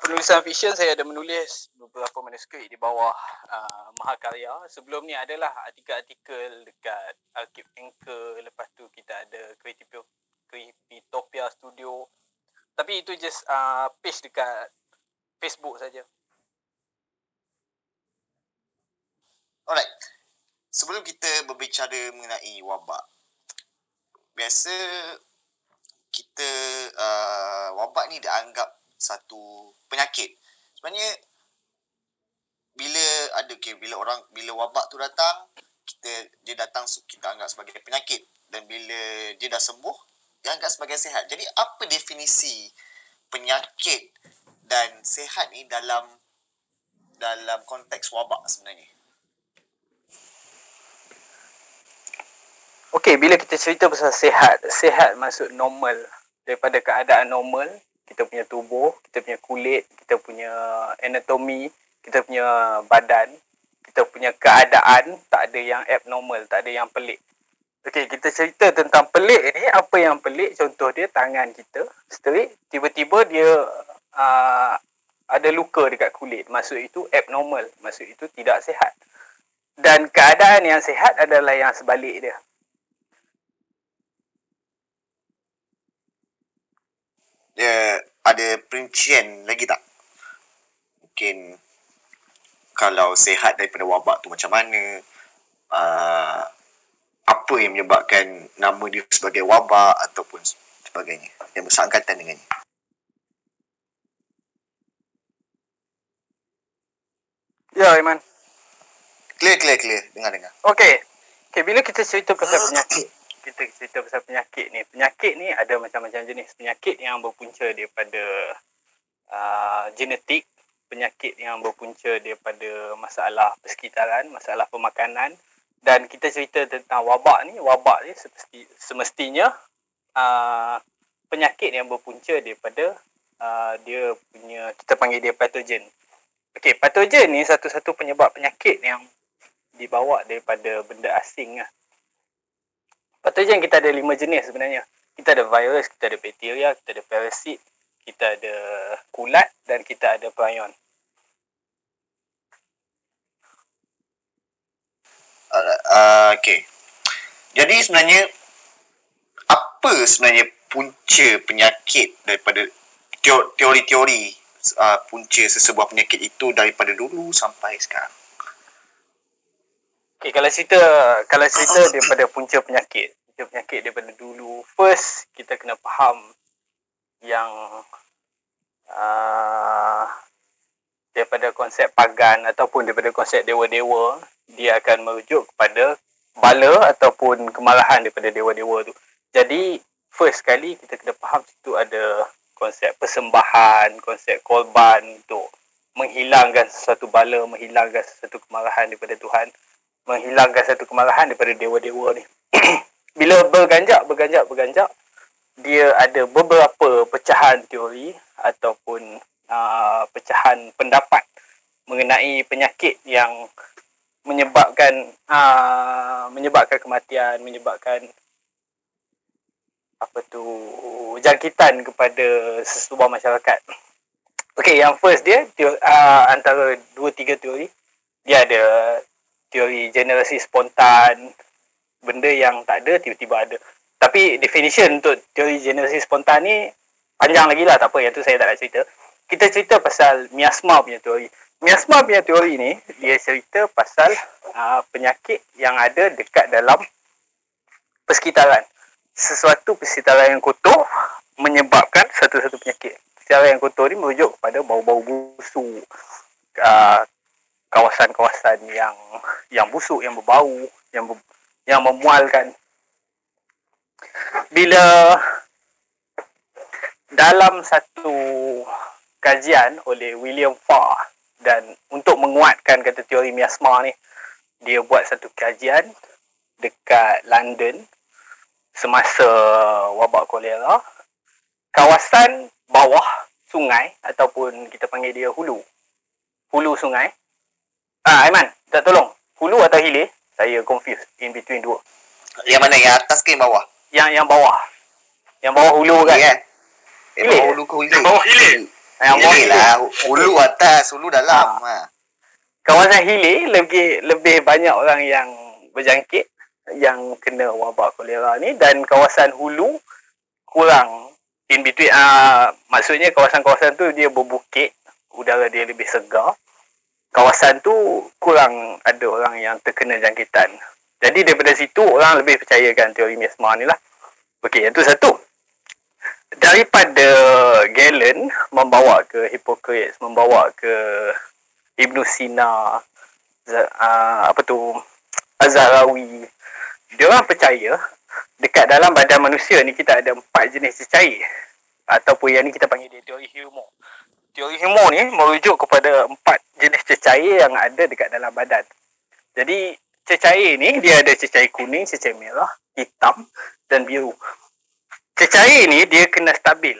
penulisan fiksyen saya ada menulis beberapa manuskrip di bawah uh, Mahakarya. Sebelum ni adalah artikel-artikel dekat Arkib Anchor. Lepas tu kita ada Creepytopia Studio. Tapi itu just uh, page dekat Facebook saja. Alright. Sebelum kita berbicara mengenai wabak. Biasa kita uh, wabak ni dianggap satu penyakit. Sebenarnya bila ada okay, bila orang bila wabak tu datang, kita dia datang kita anggap sebagai penyakit dan bila dia dah sembuh dia anggap sebagai sehat. Jadi apa definisi penyakit dan sehat ni dalam dalam konteks wabak sebenarnya? Okey, bila kita cerita pasal sehat, sehat maksud normal. Daripada keadaan normal, kita punya tubuh, kita punya kulit, kita punya anatomi, kita punya badan, kita punya keadaan tak ada yang abnormal, tak ada yang pelik. Okey, kita cerita tentang pelik ni, apa yang pelik? Contoh dia tangan kita straight, tiba-tiba dia uh, ada luka dekat kulit. Maksud itu abnormal, maksud itu tidak sehat. Dan keadaan yang sehat adalah yang sebalik dia. Dia ada perincian lagi tak? Mungkin kalau sehat daripada wabak tu macam mana? Uh, apa yang menyebabkan nama dia sebagai wabak ataupun sebagainya yang bersangkatan dengannya? Ya, Iman. Clear, clear, clear. Dengar, dengar. Okey. Okay, bila kita cerita pasal penyakit, kita cerita pasal penyakit ni. Penyakit ni ada macam-macam jenis. Penyakit yang berpunca daripada uh, genetik, penyakit yang berpunca daripada masalah persekitaran, masalah pemakanan dan kita cerita tentang wabak ni, wabak ni semesti, semestinya uh, penyakit yang berpunca daripada uh, dia punya kita panggil dia patogen. Okey, patogen ni satu-satu penyebab penyakit yang dibawa daripada benda asing lah. Patogen kita ada lima jenis sebenarnya. Kita ada virus, kita ada bakteria, kita ada parasit, kita ada kulat dan kita ada prion. Uh, okay. Jadi sebenarnya apa sebenarnya punca penyakit daripada teori-teori uh, punca sesebuah penyakit itu daripada dulu sampai sekarang? Okay, kalau cerita kalau cerita daripada punca penyakit, punca penyakit daripada dulu, first kita kena faham yang uh, daripada konsep pagan ataupun daripada konsep dewa-dewa, dia akan merujuk kepada bala ataupun kemarahan daripada dewa-dewa tu. Jadi, first sekali kita kena faham situ ada konsep persembahan, konsep korban untuk menghilangkan sesuatu bala, menghilangkan sesuatu kemarahan daripada Tuhan menghilangkan satu kemarahan daripada dewa-dewa ni. Bila berganjak, berganjak, berganjak, dia ada beberapa pecahan teori ataupun uh, pecahan pendapat mengenai penyakit yang menyebabkan uh, menyebabkan kematian, menyebabkan apa tu jangkitan kepada sesebuah masyarakat. Okey, yang first dia, dia uh, antara dua tiga teori dia ada teori generasi spontan benda yang tak ada tiba-tiba ada. Tapi definition untuk teori generasi spontan ni panjang lagi lah tak apa yang tu saya tak nak cerita. Kita cerita pasal miasma punya teori. Miasma punya teori ni dia cerita pasal uh, penyakit yang ada dekat dalam persekitaran. Sesuatu persekitaran yang kotor menyebabkan satu-satu penyakit. Persekitaran yang kotor ni merujuk kepada bau-bau busuk uh, kawasan-kawasan yang yang busuk, yang berbau, yang ber, yang memualkan. Bila dalam satu kajian oleh William Farr dan untuk menguatkan kata teori miasma ni, dia buat satu kajian dekat London semasa wabak kolera. Kawasan bawah sungai ataupun kita panggil dia hulu. Hulu sungai Ah, Aiman, tak tolong. Hulu atau hilir? Saya confused in between dua. Yang mana? Yang atas ke yang bawah? Yang yang bawah. Yang bawah hulu kan? Yeah. Yang bawah hulu ke hilir? Yang bawah hilir. Yang Hilir mostly- lah. Hulu atas, hulu dalam. Ha. kawasan hilir lebih lebih banyak orang yang berjangkit yang kena wabak kolera ni dan kawasan hulu kurang in between ah maksudnya kawasan-kawasan tu dia berbukit udara dia lebih segar kawasan tu kurang ada orang yang terkena jangkitan. Jadi daripada situ orang lebih percayakan teori miasma ni lah. Okey yang tu satu. Daripada Galen membawa ke Hippocrates membawa ke Ibnu Sina Z- uh, apa tu Azharawi dia orang percaya dekat dalam badan manusia ni kita ada empat jenis cecair. Ataupun yang ni kita panggil dia teori humor teori humor ni merujuk kepada empat jenis cecair yang ada dekat dalam badan. Jadi cecair ni dia ada cecair kuning cecair merah hitam dan biru. Cecair ni dia kena stabil.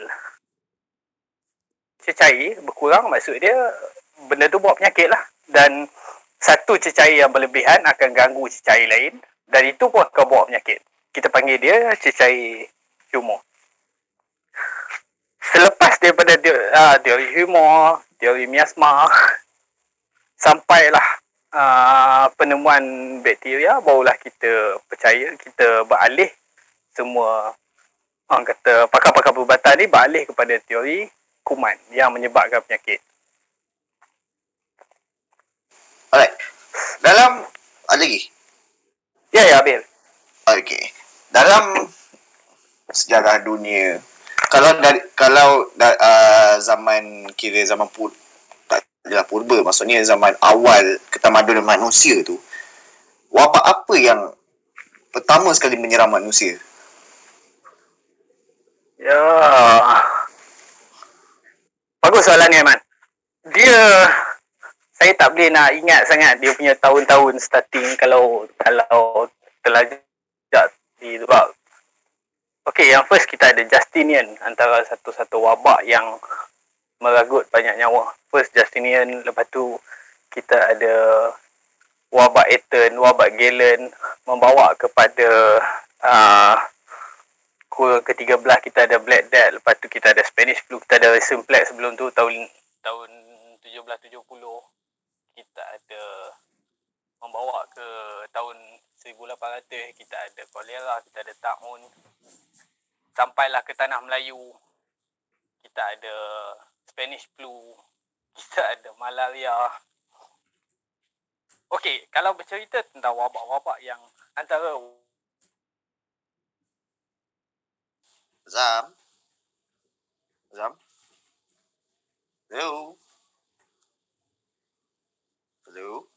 Cecair berkurang maksud dia benda tu bawa penyakit lah. Dan satu cecair yang berlebihan akan ganggu cecair lain. Dan itu pun akan bawa penyakit. Kita panggil dia cecair selepas daripada dia, uh, teori humor teori miasma sampailah uh, penemuan bakteria barulah kita percaya kita beralih semua orang kata pakar-pakar perubatan ni beralih kepada teori kuman yang menyebabkan penyakit Alright. Dalam ada lagi? Ya, ya, Bil. Okey. Dalam sejarah dunia kalau dari kalau da, uh, zaman kira zaman pur tak adalah purba maksudnya zaman awal ketamadunan manusia tu wabak apa yang pertama sekali menyerang manusia? Ya. Bagus soalan ni, Aiman. Dia saya tak boleh nak ingat sangat dia punya tahun-tahun starting kalau kalau terlajak di sebab Okey, yang first kita ada Justinian antara satu-satu wabak yang meragut banyak nyawa. First Justinian, lepas tu kita ada wabak Aten, wabak Galen membawa kepada uh, kurun ke-13 kita ada Black Death, lepas tu kita ada Spanish Flu, kita ada Simplex sebelum tu tahun tahun 1770 kita ada membawa ke tahun 1800 kita ada kolera, kita ada taun sampailah ke tanah Melayu kita ada Spanish flu, kita ada malaria. Okey, kalau bercerita tentang wabak-wabak yang antara Zam. Zam. Hello. Hello.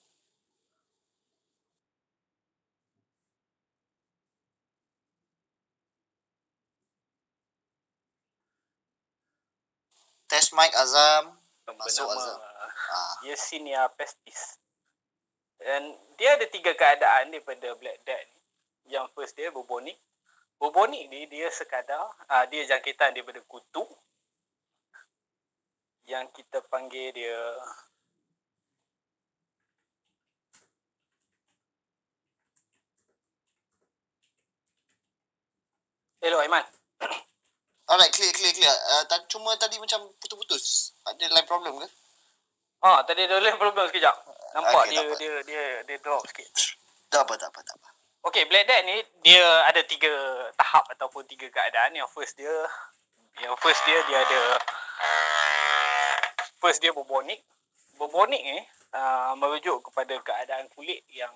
Test mic Azam. Masuk, Azam. Ah, Yersinia pestis. Dan dia ada tiga keadaan daripada Black Death ni. Yang first dia bubonic. Bubonic ni dia sekadar uh, dia jangkitan daripada kutu. Yang kita panggil dia Hello Aiman. Alright, clear, clear, clear. Uh, ta- cuma tadi macam putus-putus. Ada line problem ke? Ah, tadi ada lain problem sekejap. Nampak Okey, dia, tak apa. dia dia dia drop sikit. Tak apa, tak apa, tak apa. Okey, Black Death ni dia ada tiga tahap ataupun tiga keadaan. Yang first dia yang first dia dia ada first dia bubonic. Bubonic ni uh, merujuk kepada keadaan kulit yang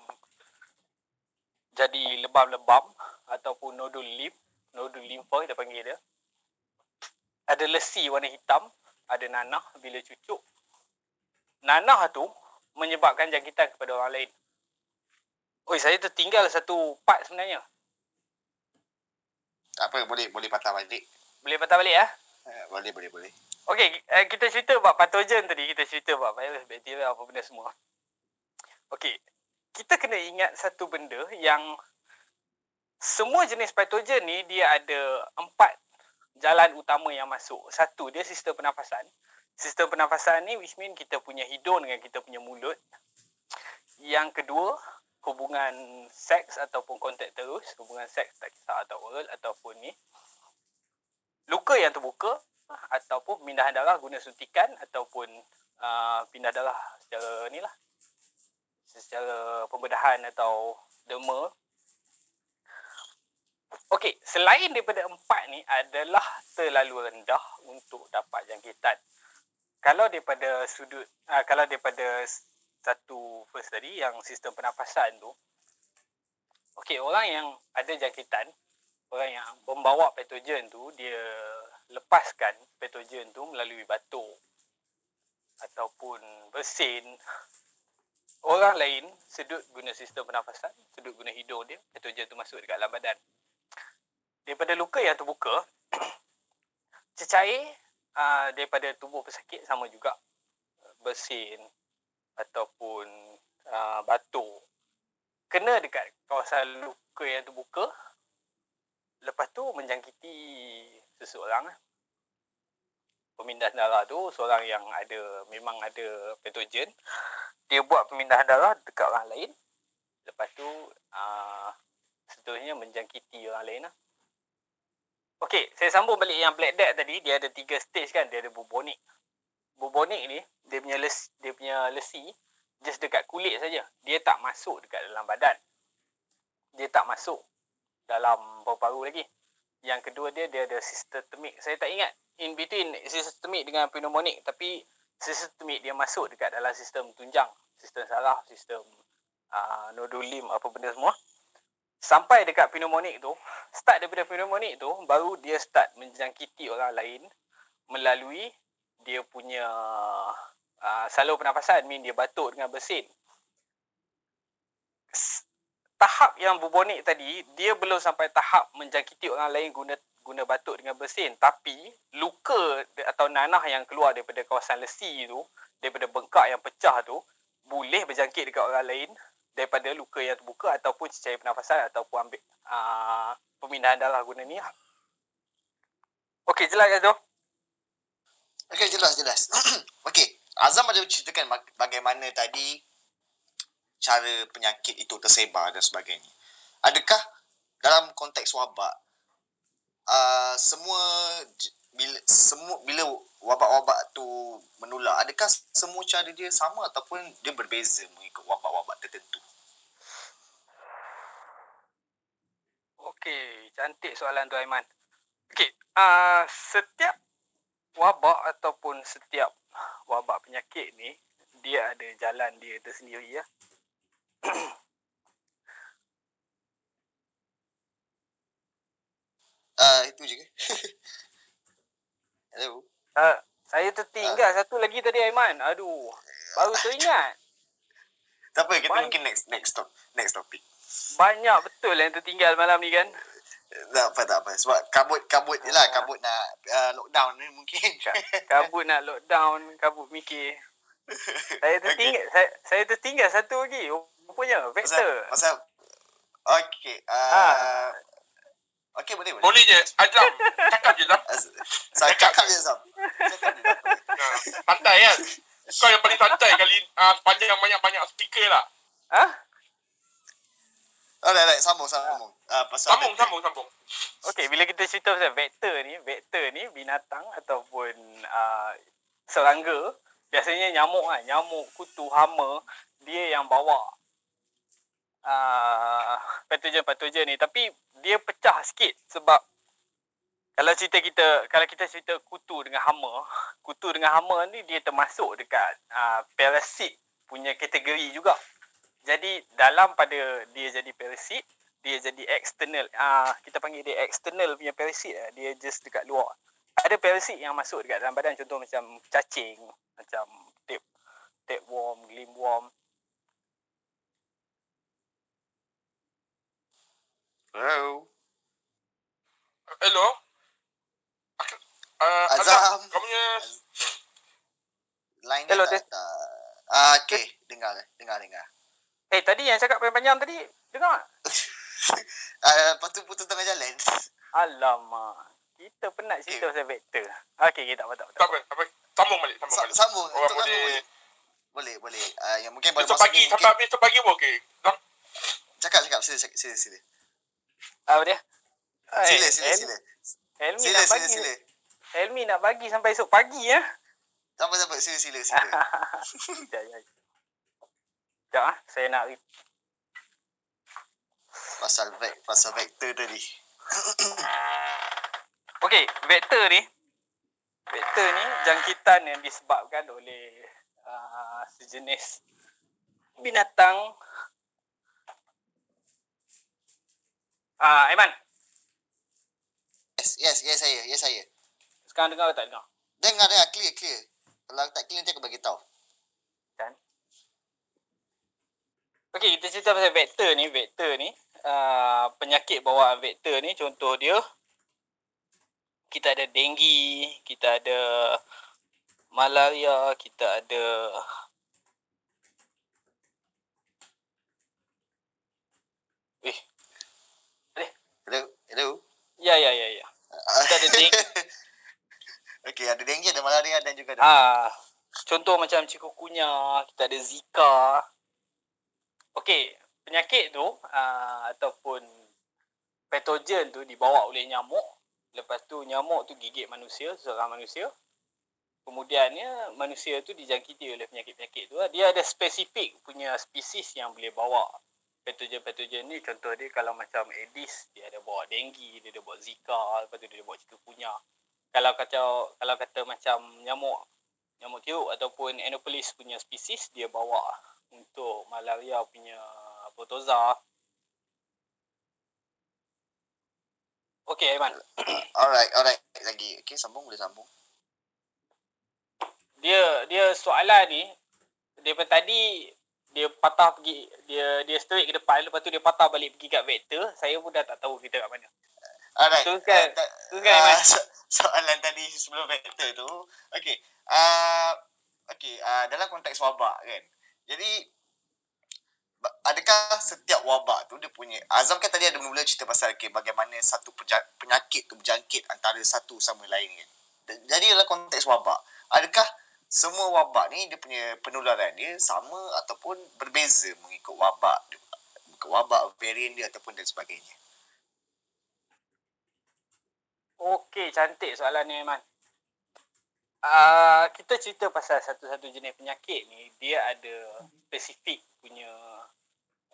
jadi lebam-lebam ataupun nodul lymph, nodul limfa kita panggil dia. Ada lesi warna hitam, ada nanah bila cucuk. Nanah tu menyebabkan jangkitan kepada orang lain. Oi, saya tertinggal satu part sebenarnya. Tak apa, boleh boleh patah balik. Boleh patah balik ya? Uh, boleh, boleh, boleh. Okey, eh, kita cerita buat patogen tadi. Kita cerita buat virus, bakteria, apa benda semua. Okey, kita kena ingat satu benda yang semua jenis patogen ni dia ada empat jalan utama yang masuk. Satu, dia sistem pernafasan. Sistem pernafasan ni which mean kita punya hidung dengan kita punya mulut. Yang kedua, hubungan seks ataupun kontak terus. Hubungan seks tak kisah atau oral ataupun ni. Luka yang terbuka ataupun pemindahan darah guna suntikan ataupun uh, pindah darah secara ni lah secara pembedahan atau derma Okey, selain daripada empat ni adalah terlalu rendah untuk dapat jangkitan. Kalau daripada sudut, uh, kalau daripada satu first tadi yang sistem pernafasan tu, okey orang yang ada jangkitan, orang yang membawa patogen tu dia lepaskan patogen tu melalui batuk ataupun bersin orang lain sedut guna sistem pernafasan, sedut guna hidung dia, patogen tu masuk dekat dalam badan daripada luka yang terbuka cecair uh, daripada tubuh pesakit sama juga. Bersin ataupun uh, batuk kena dekat kawasan luka yang terbuka. Lepas tu menjangkiti seseorang. Pemindahan darah tu seorang yang ada memang ada patogen. Dia buat pemindahan darah dekat orang lain. Lepas tu uh, seterusnya menjangkiti orang lain lah Okey, saya sambung balik yang Black Death tadi, dia ada tiga stage kan, dia ada bubonik. Bubonik ni, dia punya lesi, dia punya lesi just dekat kulit saja. Dia tak masuk dekat dalam badan. Dia tak masuk dalam paru-paru lagi. Yang kedua dia, dia ada sistemik. Saya tak ingat in between sistemik dengan pneumonik, tapi sistemik dia masuk dekat dalam sistem tunjang, sistem saraf, sistem uh, nodulim, apa benda semua sampai dekat pneumonik tu, start daripada pneumonik tu, baru dia start menjangkiti orang lain melalui dia punya uh, salur pernafasan, mean dia batuk dengan bersin. Tahap yang bubonik tadi, dia belum sampai tahap menjangkiti orang lain guna guna batuk dengan bersin. Tapi, luka atau nanah yang keluar daripada kawasan lesi tu, daripada bengkak yang pecah tu, boleh berjangkit dekat orang lain daripada luka yang terbuka ataupun cecair pernafasan ataupun ambil uh, pemindahan darah guna ni lah. Okey, jelas ke tu? Okey, jelas, jelas. Okey, Azam ada ceritakan bagaimana tadi cara penyakit itu tersebar dan sebagainya. Adakah dalam konteks wabak, uh, semua bila semua bila wabak-wabak tu menular, adakah semua cara dia sama ataupun dia berbeza mengikut wabak-wabak tertentu? Okey, cantik soalan tu Aiman. Okey, uh, setiap wabak ataupun setiap wabak penyakit ni dia ada jalan dia tersendiri ya. uh, itu je ke? Hello. Uh, saya tertinggal uh. satu lagi tadi Aiman. Aduh. Baru teringat. Tak apa, kita Banyak. mungkin next next top next topic. Banyak betul yang tertinggal malam ni kan? Tak apa, tak apa. Sebab kabut-kabut je lah. Kabut nak uh, lockdown ni mungkin. kabut nak lockdown, kabut mikir. saya tertinggal, okay. saya, saya tertinggal satu lagi. Rupanya, vector. Masa, masa okay. Uh, ha. Okay, boleh, boleh. Boleh je. Ajam. Cakap je, Zam. Saya cakap je, Zam. Santai kan? Kau yang paling santai kali uh, sepanjang banyak-banyak speaker lah. Ha? Dah, dah, sambung, sambung. Uh, pasal sambung, sambung, sambung. Okey, bila kita cerita pasal vektor ni, vektor ni binatang ataupun uh, serangga, biasanya nyamuk kan, nyamuk, kutu, hama, dia yang bawa uh, patogen-patogen ni. Tapi dia pecah sikit sebab kalau cerita kita, kalau kita cerita kutu dengan hama, kutu dengan hama ni dia termasuk dekat uh, parasit punya kategori juga. Jadi dalam pada dia jadi parasit, dia jadi external. Uh, kita panggil dia external punya parasit lah. Dia just dekat luar. Ada parasit yang masuk dekat dalam badan contoh macam cacing, macam tip tapeworm, glimworm. Hello. Hello. Uh, Azam. Azam. Kamu punya... Line Hello, tak, tak. Uh, okay, dengar, dengar, dengar. Eh tadi yang cakap panjang-panjang tadi dengar tak? uh, lepas tu putus tengah jalan. Alamak. Kita penat cerita okay. pasal vektor. Okey, kita tak apa tak apa. Tak apa, apa. Sambung balik, sambung balik. Sambung. Orang boleh. boleh. Boleh, boleh. Uh, yang mungkin baru masuk pagi, ni sampai habis tu pagi pun okey. Cakap, cakap. Sila, sila, sila. Apa dia? Sila, sila, sila. Helmi sila, nak bagi. Sila, sila. Helmi nak bagi sampai esok pagi ya. Tak apa. Sila, sila, sila. Sekejap, sekejap. Sekejap ah, saya nak pasal vek, pasal vektor tadi. Okey, vektor ni vektor ni jangkitan yang disebabkan oleh uh, sejenis binatang Ah, uh, Aiman, Yes, yes, yes saya, yes saya. sekarang dengar atau tak dengar? Dengar, dengar. Clear, clear. Kalau tak clear, nanti aku bagi tahu. Kan? Okey, kita cerita pasal vektor ni. Vektor ni, uh, penyakit bawaan vektor ni, contoh dia, kita ada denggi, kita ada malaria, kita ada Eh, Hello, hello. ya ya ya ya. Kita ada deng Okey, ada dengue, ada malaria dan juga ada... Ah, contoh macam chikungunya, kita ada Zika. Okey, penyakit tu uh, ataupun patogen tu dibawa oleh nyamuk. Lepas tu nyamuk tu gigit manusia, seorang manusia. Kemudiannya manusia tu dijangkiti oleh penyakit-penyakit tu. lah. Dia ada spesifik punya spesies yang boleh bawa patogen-patogen ni. Contoh dia kalau macam Aedes, dia ada bawa denggi, dia ada bawa Zika, lepas tu dia ada bawa chikungunya kalau kata kalau kata macam nyamuk nyamuk tiuk ataupun Anopheles punya spesies dia bawa untuk malaria punya protozoa. Okey Aiman. Alright, alright. Lagi. Okey, sambung. Boleh sambung. Dia dia soalan ni daripada tadi dia patah pergi dia dia straight ke depan lepas tu dia patah balik pergi kat vektor saya pun dah tak tahu kita kat mana. Alright. Teruskan. Uh, ah, Aiman. so- soalan tadi sebelum vektor tu. Okey. Uh, Okey, uh, dalam konteks wabak kan. Jadi adakah setiap wabak tu dia punya Azam kan tadi ada mula cerita pasal okay, bagaimana satu penyakit tu berjangkit antara satu sama lain kan. Jadi dalam konteks wabak, adakah semua wabak ni dia punya penularan dia sama ataupun berbeza mengikut wabak mengikut wabak varian dia ataupun dan sebagainya. Okey, cantik soalan ni Aiman. Uh, kita cerita pasal satu-satu jenis penyakit ni, dia ada spesifik punya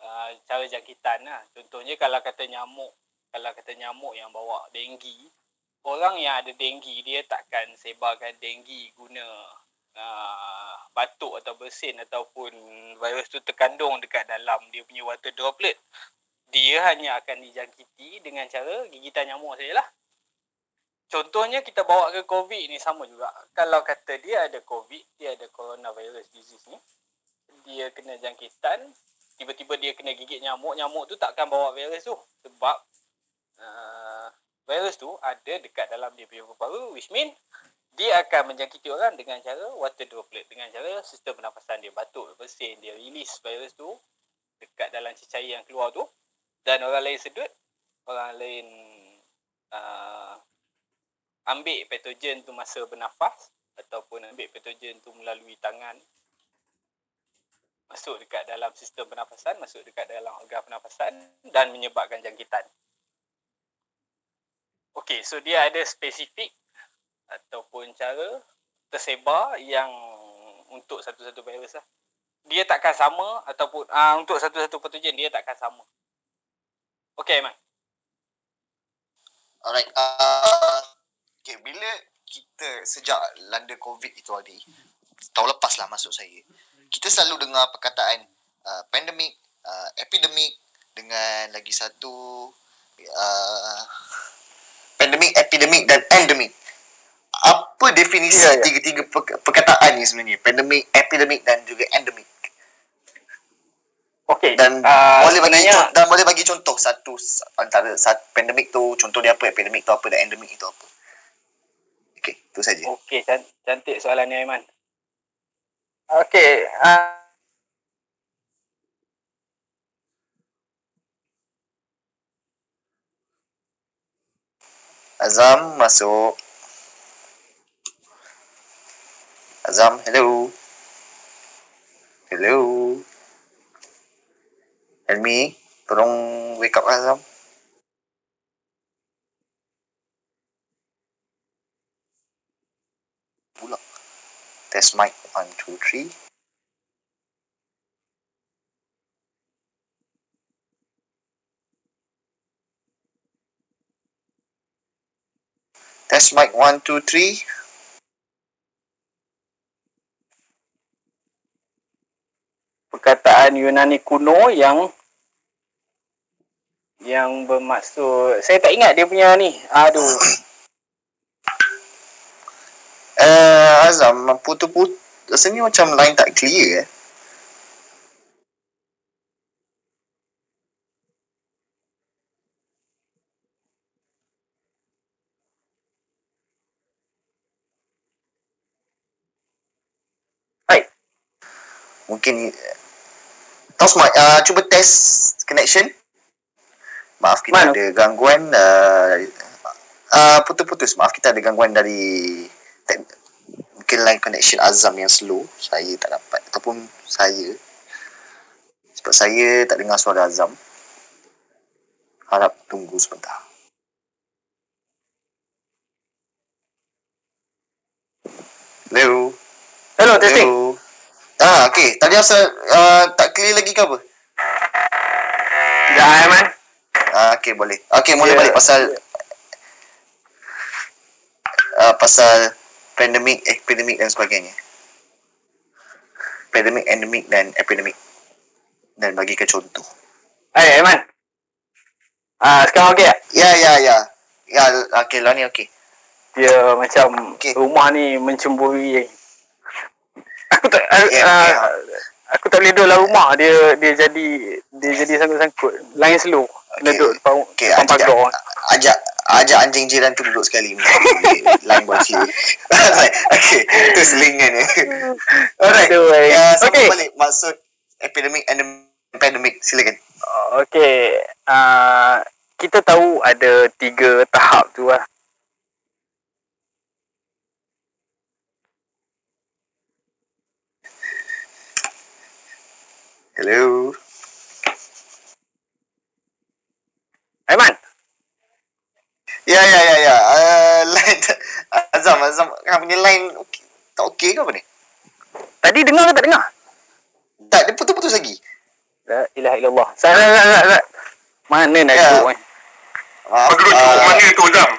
uh, cara jangkitan lah. Contohnya kalau kata nyamuk, kalau kata nyamuk yang bawa denggi, orang yang ada denggi dia takkan sebarkan denggi guna uh, batuk atau bersin ataupun virus tu terkandung dekat dalam dia punya water droplet. Dia hanya akan dijangkiti dengan cara gigitan nyamuk sajalah. Contohnya kita bawa ke COVID ni sama juga. Kalau kata dia ada COVID, dia ada coronavirus disease ni, dia kena jangkitan, tiba-tiba dia kena gigit nyamuk, nyamuk tu takkan bawa virus tu. Sebab uh, virus tu ada dekat dalam dia punya paru which mean dia akan menjangkiti orang dengan cara water droplet. Dengan cara sistem pernafasan dia batuk, bersin, dia release virus tu dekat dalam cecair yang keluar tu dan orang lain sedut, orang lain uh, ambil patogen tu masa bernafas ataupun ambil patogen tu melalui tangan masuk dekat dalam sistem pernafasan, masuk dekat dalam organ pernafasan dan menyebabkan jangkitan. Okey, so dia ada spesifik ataupun cara tersebar yang untuk satu-satu virus lah. Dia takkan sama ataupun uh, untuk satu-satu patogen dia takkan sama. Okey, Aiman. Alright. Uh, okay, bila kita sejak landa COVID itu tadi, tahun lepas lah masuk saya, kita selalu dengar perkataan uh, pandemik, uh, epidemik dengan lagi satu uh, pandemik, epidemik dan endemik. Apa definisi Ya, ya. tiga-tiga perk- perkataan ni sebenarnya? Pandemik, epidemik dan juga endemik. Okey. Dan ah, boleh bagi sebenarnya- dan boleh bagi contoh satu antara satu pandemik tu contoh dia apa, epidemik tu apa dan endemik itu apa. Okey, itu saja. Okey, can- cantik soalan ni Aiman. Okey, uh, Azam masuk. Azam, hello. Hello. Helmi, tolong wake up Azam. Test mic. One, two, three. Test mic. One, two, three. Perkataan Yunani kuno yang yang bermaksud saya tak ingat dia punya ni. Aduh. Eh, Azam, putu-putu. Rasanya macam line tak clear eh. Hai. Mungkin Tos mic, uh, cuba test connection. Maaf kita Mana? ada gangguan uh, uh, putus-putus. Maaf kita ada gangguan dari tek- mungkin line connection Azam yang slow. Saya tak dapat ataupun saya sebab saya tak dengar suara Azam. Harap tunggu sebentar. Hello. Hello, testing. Hello. Ah, okey. Tadi asal uh, tak clear lagi ke apa? Ya, Aiman. Ah, okey boleh. Okey, mula Ya. balik pasal uh, pasal pandemik, epidemik dan sebagainya. Pandemik, endemik dan epidemik. Dan bagikan contoh. Hai, Aiman. Ah, sekarang okey tak? Ya, ya, ya. Ya, okey lah ni okey. Dia macam Okey. rumah ni mencemburi. Aku tak Ya, ah, ya. aku tak boleh duduk dalam rumah. Dia dia jadi dia jadi sangkut-sangkut. Lain slow. Kena Okey. duduk depan, Okey, depan ajak, pagar. ajak ajak anjing jiran tu duduk sekali line buat clear. okey, tu selingan. Alright. Aduh, eh. Ya, sambung Okey. balik maksud epidemik and pandemic. Silakan. Okey. Uh, kita tahu ada tiga tahap tu lah. Hello. Aiman. Ya ya ya ya. Uh, line Azam Azam kan punya line okay. tak okey ke apa ni? Tadi dengar ke tak dengar? Tak dia putus-putus lagi. La ilaha illallah. Sat, sat, sat, sat. Mana nak Ya. duduk eh? Maaf. Kau duduk cukup mana tu Zam?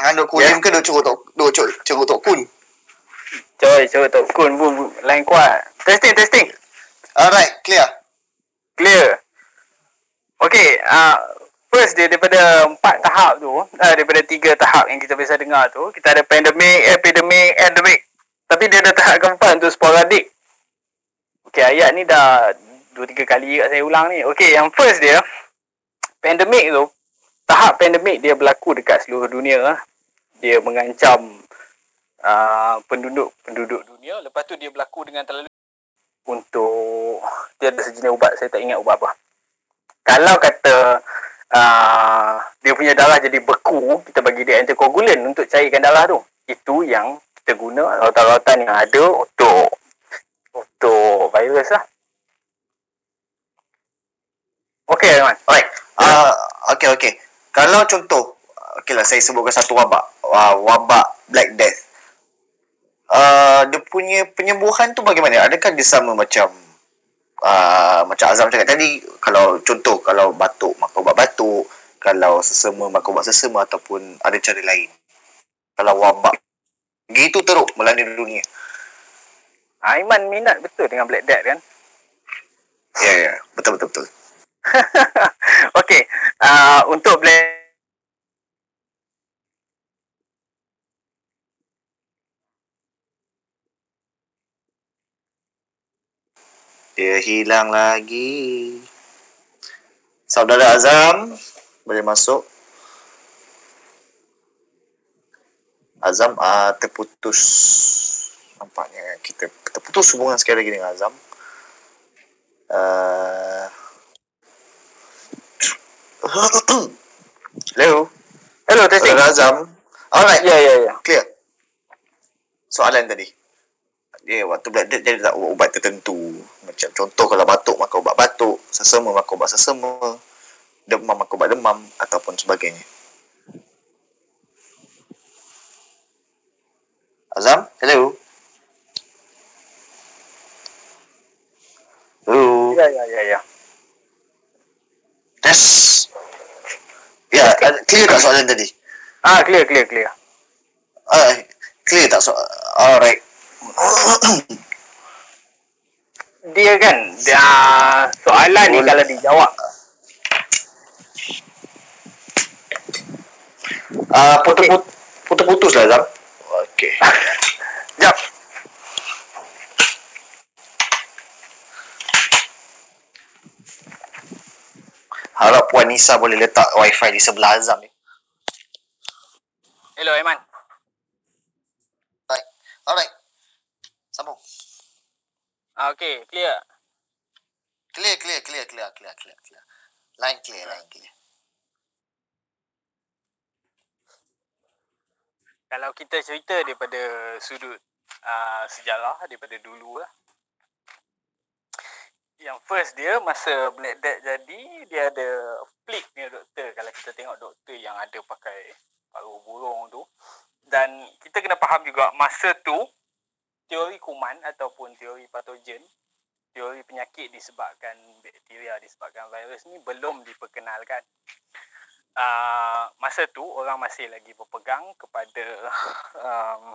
Hang duk kulim Ya. ke duk curut tok duk curut curut tok kun? Coy, coba tok kun pun pun, line kuat. Testing, testing. Alright, clear. Clear. Okey, uh, first dia daripada empat tahap tu, uh, daripada tiga tahap yang kita biasa dengar tu, kita ada pandemic, epidemic, endemic. Tapi dia ada tahap keempat untuk sporadik. Okey, ayat ni dah dua tiga kali kat saya ulang ni. Okey, yang first dia, pandemic tu, tahap pandemic dia berlaku dekat seluruh dunia. Dia mengancam uh, penduduk-penduduk dunia. Lepas tu dia berlaku dengan terlalu untuk dia ada sejenis ubat saya tak ingat ubat apa kalau kata uh, dia punya darah jadi beku kita bagi dia antikoagulan untuk cairkan darah tu itu yang kita guna rautan-rautan yang ada untuk untuk virus lah Okey, Aiman. Alright. Uh, okay, okay. Kalau contoh, okay lah saya sebutkan satu wabak. Uh, wabak Black Death. Uh, dia punya penyembuhan tu bagaimana? Adakah dia sama macam uh, macam Azam cakap tadi, kalau contoh, kalau batuk, maka ubat batuk. Kalau sesama, maka ubat sesama ataupun ada cara lain. Kalau wabak, gitu teruk melanda dunia. Aiman minat betul dengan Black Death kan? Ya, yeah, ya. Yeah. Betul, betul, betul. Okey, uh, untuk Black Dia hilang lagi. Saudara Azam, boleh masuk. Azam ah terputus. Nampaknya kita terputus hubungan sekali lagi dengan Azam. Uh... Hello, Hello, testing. saudara Azam. Alright, Ya, ya, ya. clear. Soalan tadi. Ya, waktu black death dia tak ubat tertentu. Macam contoh kalau batuk makan ubat batuk, sesama makan ubat sesama, demam makan ubat demam ataupun sebagainya. Azam, hello. Hello. Ya, ya, ya, ya. Test. Ya, yeah, clear tak soalan tadi? Ah, clear, clear, clear. Ah, uh, clear tak soalan? Alright. Dia kan, dia, soalan ni kalau dijawab. Ah, putus-putus putus-putus lah Zam. Okey. Jap. Harap Puan Nisa boleh letak wifi di sebelah Azam ni. Hello, Aiman. Baik. Alright. Sambung. Ah, okay, clear. Clear, clear, clear, clear, clear, clear, clear. Line clear, line clear. Kalau kita cerita daripada sudut uh, sejarah, daripada dulu lah. Yang first dia, masa Black Death jadi, dia ada flick ni doktor. Kalau kita tengok doktor yang ada pakai paruh burung tu. Dan kita kena faham juga, masa tu, teori kuman ataupun teori patogen, teori penyakit disebabkan bakteria, disebabkan virus ni belum diperkenalkan uh, masa tu orang masih lagi berpegang kepada um,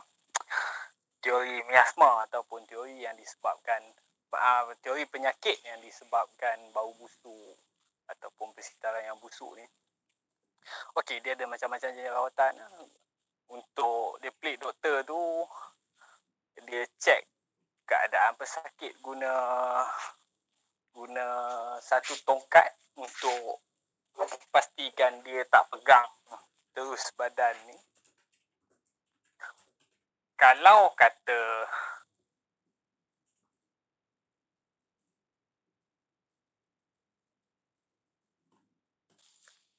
teori miasma ataupun teori yang disebabkan uh, teori penyakit yang disebabkan bau busuk ataupun persitaran yang busuk ni. Okey, dia ada macam-macam jenis rawatan. Untuk dia pelik doktor tu dia check keadaan pesakit guna guna satu tongkat untuk pastikan dia tak pegang terus badan ni. Kalau kata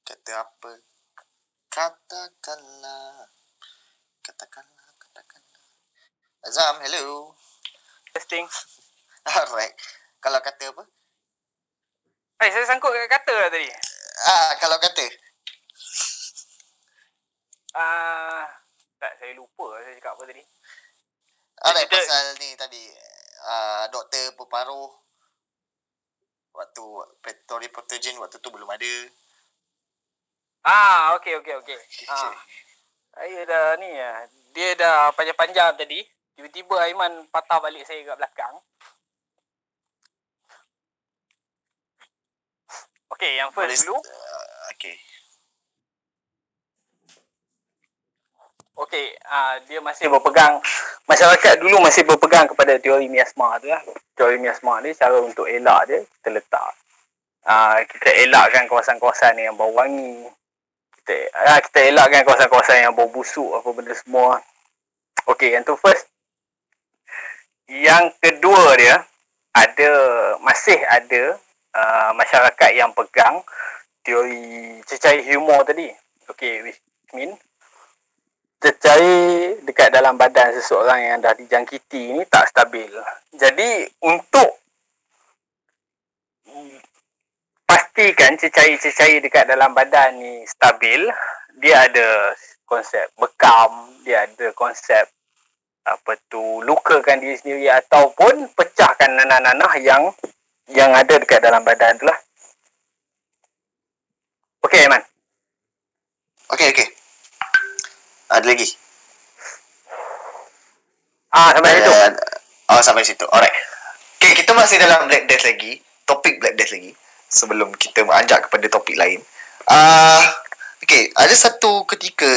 Kata apa? Katakanlah. Katakanlah, katakanlah. Azam, hello. testing, Alright. Kalau kata apa? eh saya sangkut kat kata lah tadi. Ah, kalau kata. Ah, tak saya lupa saya cakap apa tadi. Alright, Kita- pasal ni tadi. Uh, doktor berparuh. Waktu teori patogen waktu tu belum ada. Ah, okey okey okey. Ah. Saya dah ni ah, dia dah panjang-panjang tadi. Tiba-tiba Aiman patah balik saya kat belakang. Okey, yang Boleh, first dulu. Uh, okay. Okey, ah dia masih berpegang masyarakat dulu masih berpegang kepada teori miasma tu lah. Teori miasma ni cara untuk elak dia kita letak ah kita elakkan kawasan-kawasan yang bau wangi. Kita ah, kita elakkan kawasan-kawasan yang bau busuk apa benda semua. Okey, yang tu first. Yang kedua dia ada masih ada uh, masyarakat yang pegang teori cecair humor tadi. Okey, which mean cecair dekat dalam badan seseorang yang dah dijangkiti ni tak stabil. Jadi untuk pastikan cecair-cecair dekat dalam badan ni stabil, dia ada konsep bekam, dia ada konsep apa tu lukakan diri sendiri ataupun pecahkan nanah-nanah yang yang ada dekat dalam badan tu lah. Okey, Aiman. Okay, okay. Ada lagi? Ah, sampai situ. Uh, oh, sampai situ. Alright. Okay, kita masih dalam Black Death lagi. Topik Black Death lagi. Sebelum kita beranjak kepada topik lain. Uh, okay, ada satu ketika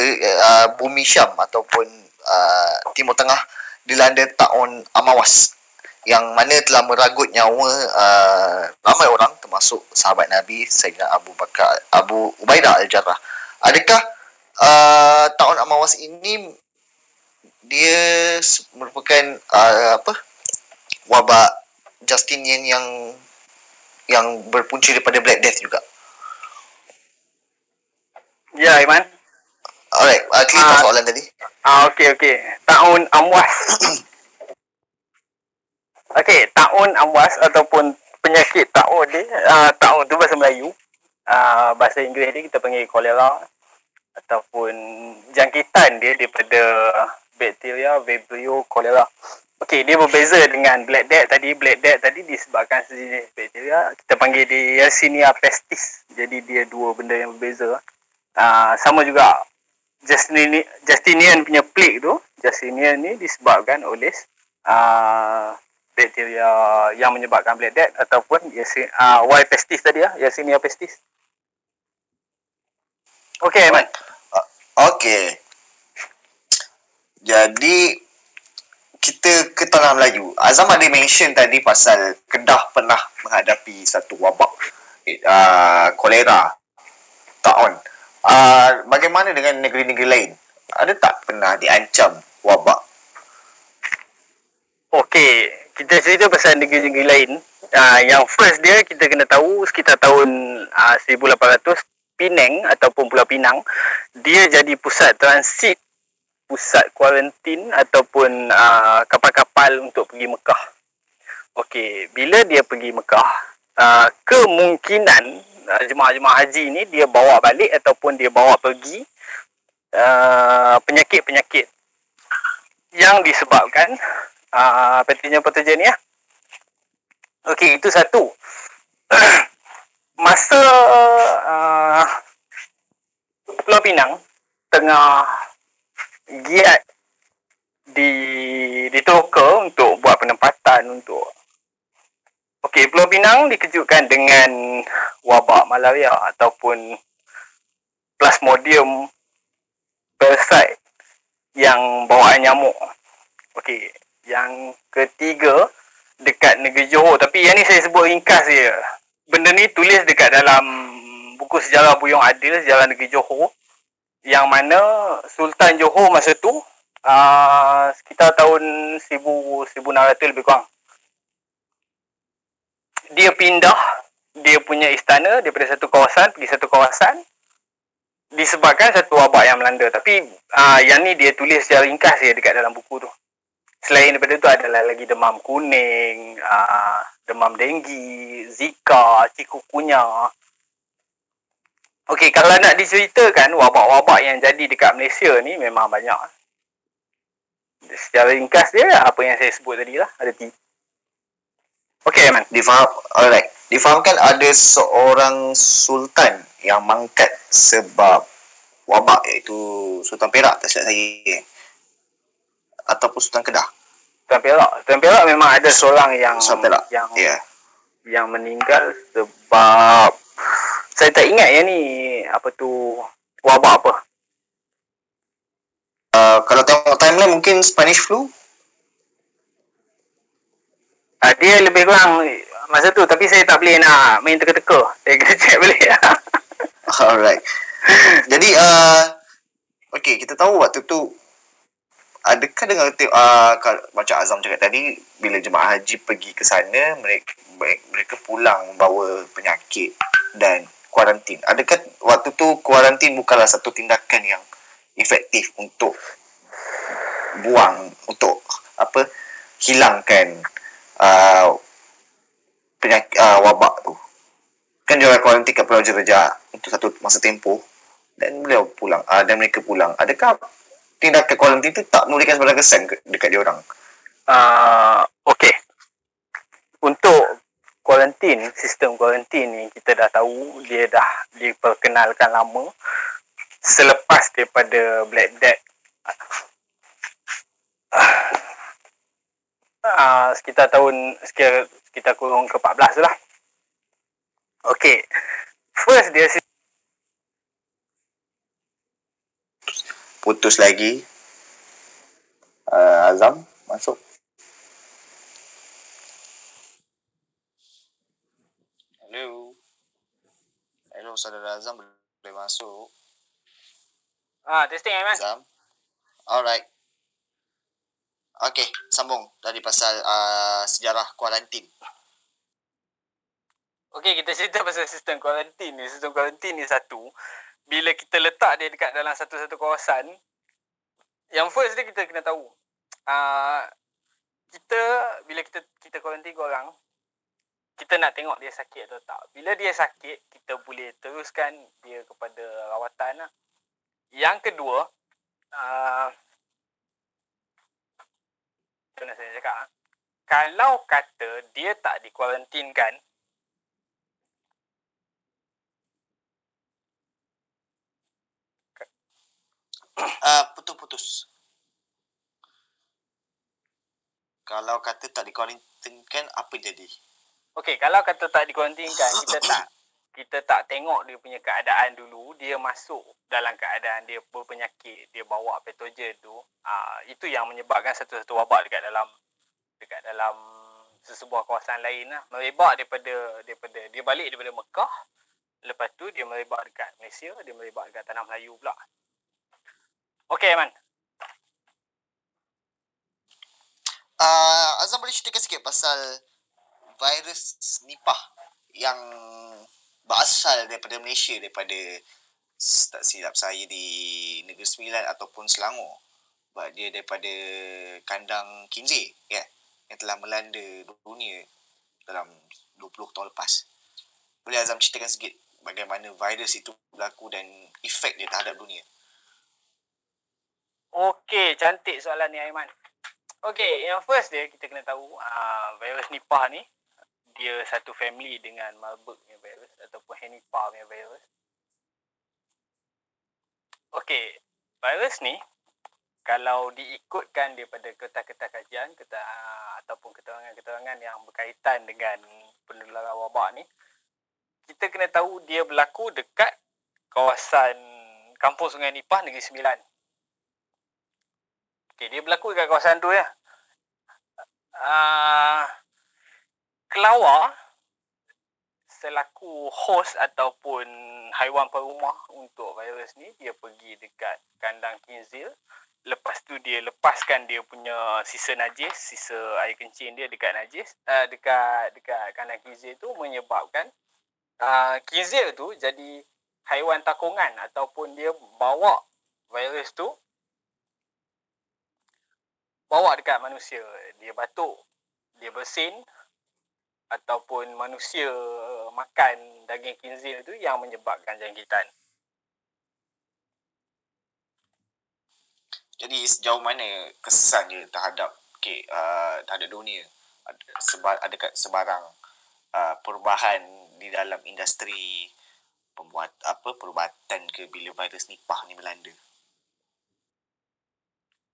uh, bumi Syam ataupun uh, Timur Tengah dilanda tahun Amawas yang mana telah meragut nyawa uh, ramai orang termasuk sahabat Nabi Sayyidina Abu Bakar Abu Ubaidah Al-Jarrah. Adakah uh, tahun Amawas ini dia merupakan uh, apa wabak Justinian yang yang berpunca daripada Black Death juga. Ya, Aiman. Alright, uh, clear Ah. soalan tadi? Ah, okey okey. Tahun Amwas. okey, tahun Amwas ataupun penyakit tahun dia, uh, tahun tu bahasa Melayu. Uh, bahasa Inggeris dia kita panggil kolera ataupun jangkitan dia daripada bakteria Vibrio cholera. Okey, dia berbeza dengan Black Death tadi. Black Death tadi disebabkan sejenis bakteria. Kita panggil dia Yersinia pestis. Jadi dia dua benda yang berbeza. Uh, sama juga Justinian, Justinian punya plague tu. Justinian ni disebabkan oleh uh, bakteria yang menyebabkan Black Death ataupun uh, Y pestis tadi lah. Yersinia pestis. Okey, Aiman. Okey. Jadi kita ke tanah Melayu. Azam ada mention tadi pasal Kedah pernah menghadapi satu wabak uh, kolera taun. Uh, bagaimana dengan negeri-negeri lain? Ada tak pernah diancam wabak? Okey, kita cerita pasal negeri-negeri lain. Uh, yang first dia kita kena tahu sekitar tahun uh, 1800 Penang ataupun Pulau Pinang dia jadi pusat transit pusat kuarantin ataupun uh, kapal-kapal untuk pergi Mekah. Okey, bila dia pergi Mekah, uh, kemungkinan jemaah-jemaah haji ni dia bawa balik ataupun dia bawa pergi uh, penyakit-penyakit yang disebabkan uh, pathogen-pathogen ni lah. Okey, itu satu. Masa uh, Pulau Pinang tengah giat di ditoka untuk buat penempatan untuk Okey, Pulau Pinang dikejutkan dengan wabak malaria ataupun Plasmodium parasite yang bawaan nyamuk. Okey, yang ketiga dekat negeri Johor tapi yang ni saya sebut ringkas je. Benda ni tulis dekat dalam buku sejarah Buyong Adil sejarah negeri Johor yang mana Sultan Johor masa tu uh, sekitar tahun 1000 1600 lebih kurang dia pindah dia punya istana daripada satu kawasan pergi satu kawasan disebabkan satu wabak yang melanda tapi uh, yang ni dia tulis secara ringkas je dekat dalam buku tu selain daripada tu adalah lagi demam kuning uh, demam denggi zika cikukunya Okey, kalau nak diceritakan wabak-wabak yang jadi dekat Malaysia ni memang banyak. Secara ringkas dia apa yang saya sebut tadi lah. Ada. Okey, Aiman. Difaham, alright. Difahamkan ada seorang sultan yang mangkat sebab wabak iaitu Sultan Perak tak silap saya. Ataupun Sultan Kedah. Sultan Perak. Sultan Perak memang ada seorang yang Sultan Perak. yang Ya. Yeah. yang meninggal sebab saya tak ingat yang ni apa tu wabak apa. Uh, kalau tengok timeline mungkin Spanish flu. Uh, dia lebih kurang masa tu tapi saya tak boleh nak main teka-teka. Saya kena check balik. Alright. Jadi uh, okay kita tahu waktu tu adakah dengan uh, macam Azam cakap tadi bila jemaah haji pergi ke sana mereka mereka pulang membawa penyakit dan kuarantin. Adakah waktu tu kuarantin bukanlah satu tindakan yang efektif untuk buang untuk apa hilangkan uh, penyakit uh, wabak tu. Kan dia kuarantin kat Pulau Jereja untuk satu masa tempoh dan beliau pulang uh, dan mereka pulang. Adakah tindakan kuarantin tu tak memberikan sebarang kesan ke, dekat dia orang? Uh, okay. Untuk kuarantin, sistem kuarantin ni kita dah tahu dia dah diperkenalkan lama selepas daripada Black Death uh, sekitar tahun sekitar, sekitar kurung ke-14 lah. Okay. First dia putus lagi. Uh, Azam masuk. Hello. Hello, saudara Azam boleh masuk. Ah, testing Aiman. Azam. Alright. Okay, sambung tadi pasal uh, sejarah kuarantin. Okay, kita cerita pasal sistem kuarantin ni. Sistem kuarantin ni satu. Bila kita letak dia dekat dalam satu-satu kawasan, yang first dia kita kena tahu. Uh, kita, bila kita kita kuarantin korang, kita nak tengok dia sakit atau tak. Bila dia sakit, kita boleh teruskan dia kepada rawatan lah. Yang kedua, uh, Mana saya cakap? ah? Kalau kata dia tak dikuarantinkan, Uh, putus-putus. Kalau kata tak dikuarantinkan, apa jadi? Okey, kalau kata tak dikuarantinkan, kita tak kita tak tengok dia punya keadaan dulu, dia masuk dalam keadaan dia berpenyakit, dia bawa patogen tu, ah itu yang menyebabkan satu-satu wabak dekat dalam dekat dalam sesebuah kawasan lain lah. Merebak daripada daripada dia balik daripada Mekah, lepas tu dia merebak dekat Malaysia, dia merebak dekat tanah Melayu pula. Okey, Aiman. Uh, Azam boleh ceritakan sikit pasal virus Nipah yang berasal daripada Malaysia daripada tak silap saya di Negeri Sembilan ataupun Selangor. Sebab dia daripada kandang Kinzig ya yang telah melanda dunia dalam 20 tahun lepas. Boleh Azam ceritakan sikit bagaimana virus itu berlaku dan efek dia terhadap dunia. Okey, cantik soalan ni Aiman. Okey, yang first dia kita kena tahu uh, virus Nipah ni dia satu family dengan Marburg punya virus ataupun Henipa punya virus. Okey, virus ni kalau diikutkan daripada kertas-kertas kajian kertas, uh, ataupun keterangan-keterangan yang berkaitan dengan penularan wabak ni kita kena tahu dia berlaku dekat kawasan kampung Sungai Nipah Negeri Sembilan. Okey, dia berlaku dekat kawasan tu ya. Uh, kelawar selaku host ataupun haiwan perumah untuk virus ni dia pergi dekat kandang kinzil lepas tu dia lepaskan dia punya sisa najis sisa air kencing dia dekat najis uh, dekat dekat kandang kinzil tu menyebabkan uh, kinzil tu jadi haiwan takungan ataupun dia bawa virus tu bawa dekat manusia. Dia batuk, dia bersin ataupun manusia uh, makan daging kinzil tu yang menyebabkan jangkitan. Jadi sejauh mana kesan terhadap okay, uh, terhadap dunia? Ada sebar adakah sebarang uh, perubahan di dalam industri pembuat apa perubatan ke bila virus Nipah ni melanda?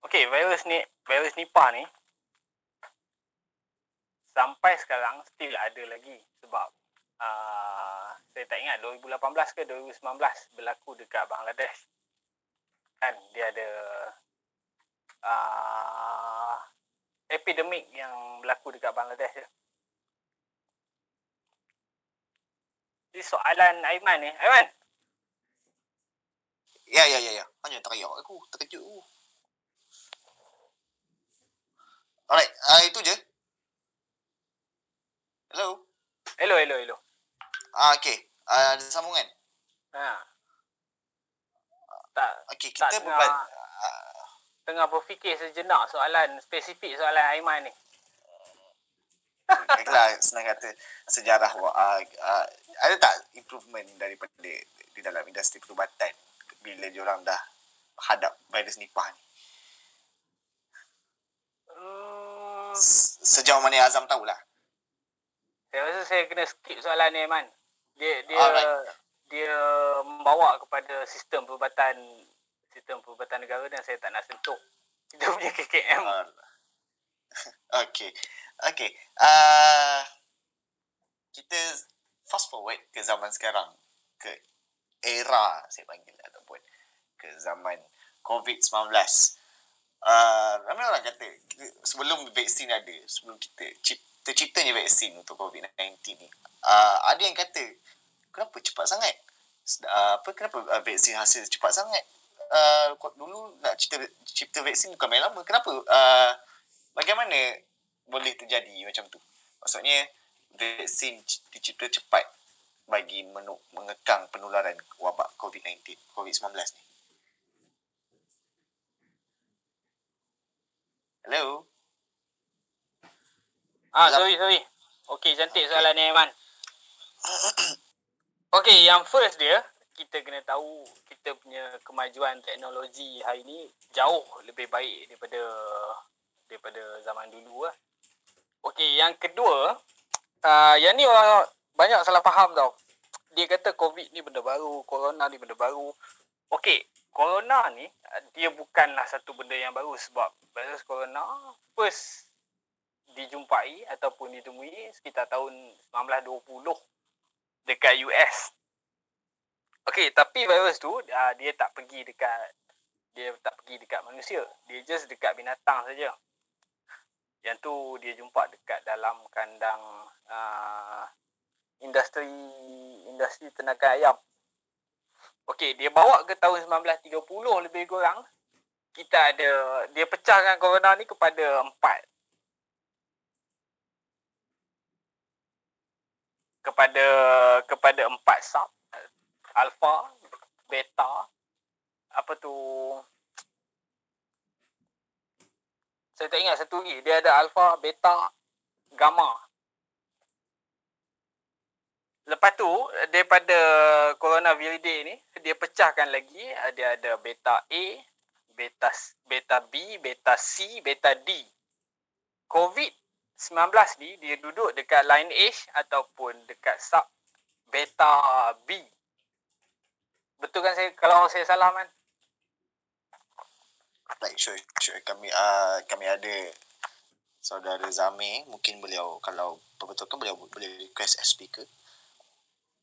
Okey, virus ni virus Nipah ni sampai sekarang still ada lagi sebab uh, saya tak ingat 2018 ke 2019 berlaku dekat Bangladesh. Kan dia ada uh, epidemik yang berlaku dekat Bangladesh. Ini soalan Aiman ni. Aiman, Ya ya ya ya. Hanya teriak aku terkejut. Alright, uh, itu je. Hello. hello hello hello. Ah okey. Uh, ada sambungan. Ha. Tak Okey, Tak kita tengah- berbat uh, tengah berfikir sejenak soalan spesifik soalan Aiman ni. Itulah senang kata sejarah uh, uh, ada tak improvement daripada di dalam industri perubatan bila diorang dah hadap virus Nipah ni? Hmm, Sejauh mana Azam tahulah. Saya rasa saya kena skip soalan ni Aiman. Dia dia Alright. dia membawa kepada sistem perubatan sistem perubatan negara dan saya tak nak sentuh. Kita punya KKM. Uh, okay. Okay. Uh, kita fast forward ke zaman sekarang. Ke era saya panggil ataupun ke zaman COVID-19. Uh, ramai orang kata sebelum vaksin ada, sebelum kita cip, terciptanya vaksin untuk COVID-19 ni, uh, ada yang kata kenapa cepat sangat? Uh, apa kenapa uh, vaksin hasil cepat sangat? Uh, dulu nak cipta, cipta vaksin bukan main lama. Kenapa? Uh, bagaimana boleh terjadi macam tu? Maksudnya vaksin dicipta cepat bagi menu, mengekang penularan wabak COVID-19, COVID-19 ni. Hello? Ah, sorry sorry. Okey, cantik Okey. soalan ni Aiman. Okey, yang first dia kita kena tahu kita punya kemajuan teknologi hari ni jauh lebih baik daripada daripada zaman dulu lah. Okey, yang kedua, uh, yang ni orang banyak salah faham tau. Dia kata COVID ni benda baru, corona ni benda baru. Okey, corona ni dia bukanlah satu benda yang baru sebab virus corona first dijumpai ataupun ditemui sekitar tahun 1920 dekat US. Okey, tapi virus tu uh, dia tak pergi dekat dia tak pergi dekat manusia. Dia just dekat binatang saja. Yang tu dia jumpa dekat dalam kandang uh, industri industri tenaga ayam. Okey, dia bawa ke tahun 1930 lebih kurang. Kita ada dia pecahkan corona ni kepada empat kepada kepada empat sub alpha, beta, apa tu saya tak ingat satu lagi. Dia ada alpha, beta, gamma. Lepas tu daripada coronavirus ni dia pecahkan lagi dia ada beta A, beta beta B, beta C, beta D. COVID-19 ni dia duduk dekat lineage ataupun dekat sub beta B. Betul kan saya kalau saya salah man? Like sure, sure. Kami uh, kami ada saudara Zami, mungkin beliau kalau perbetulkan beliau boleh request as speaker.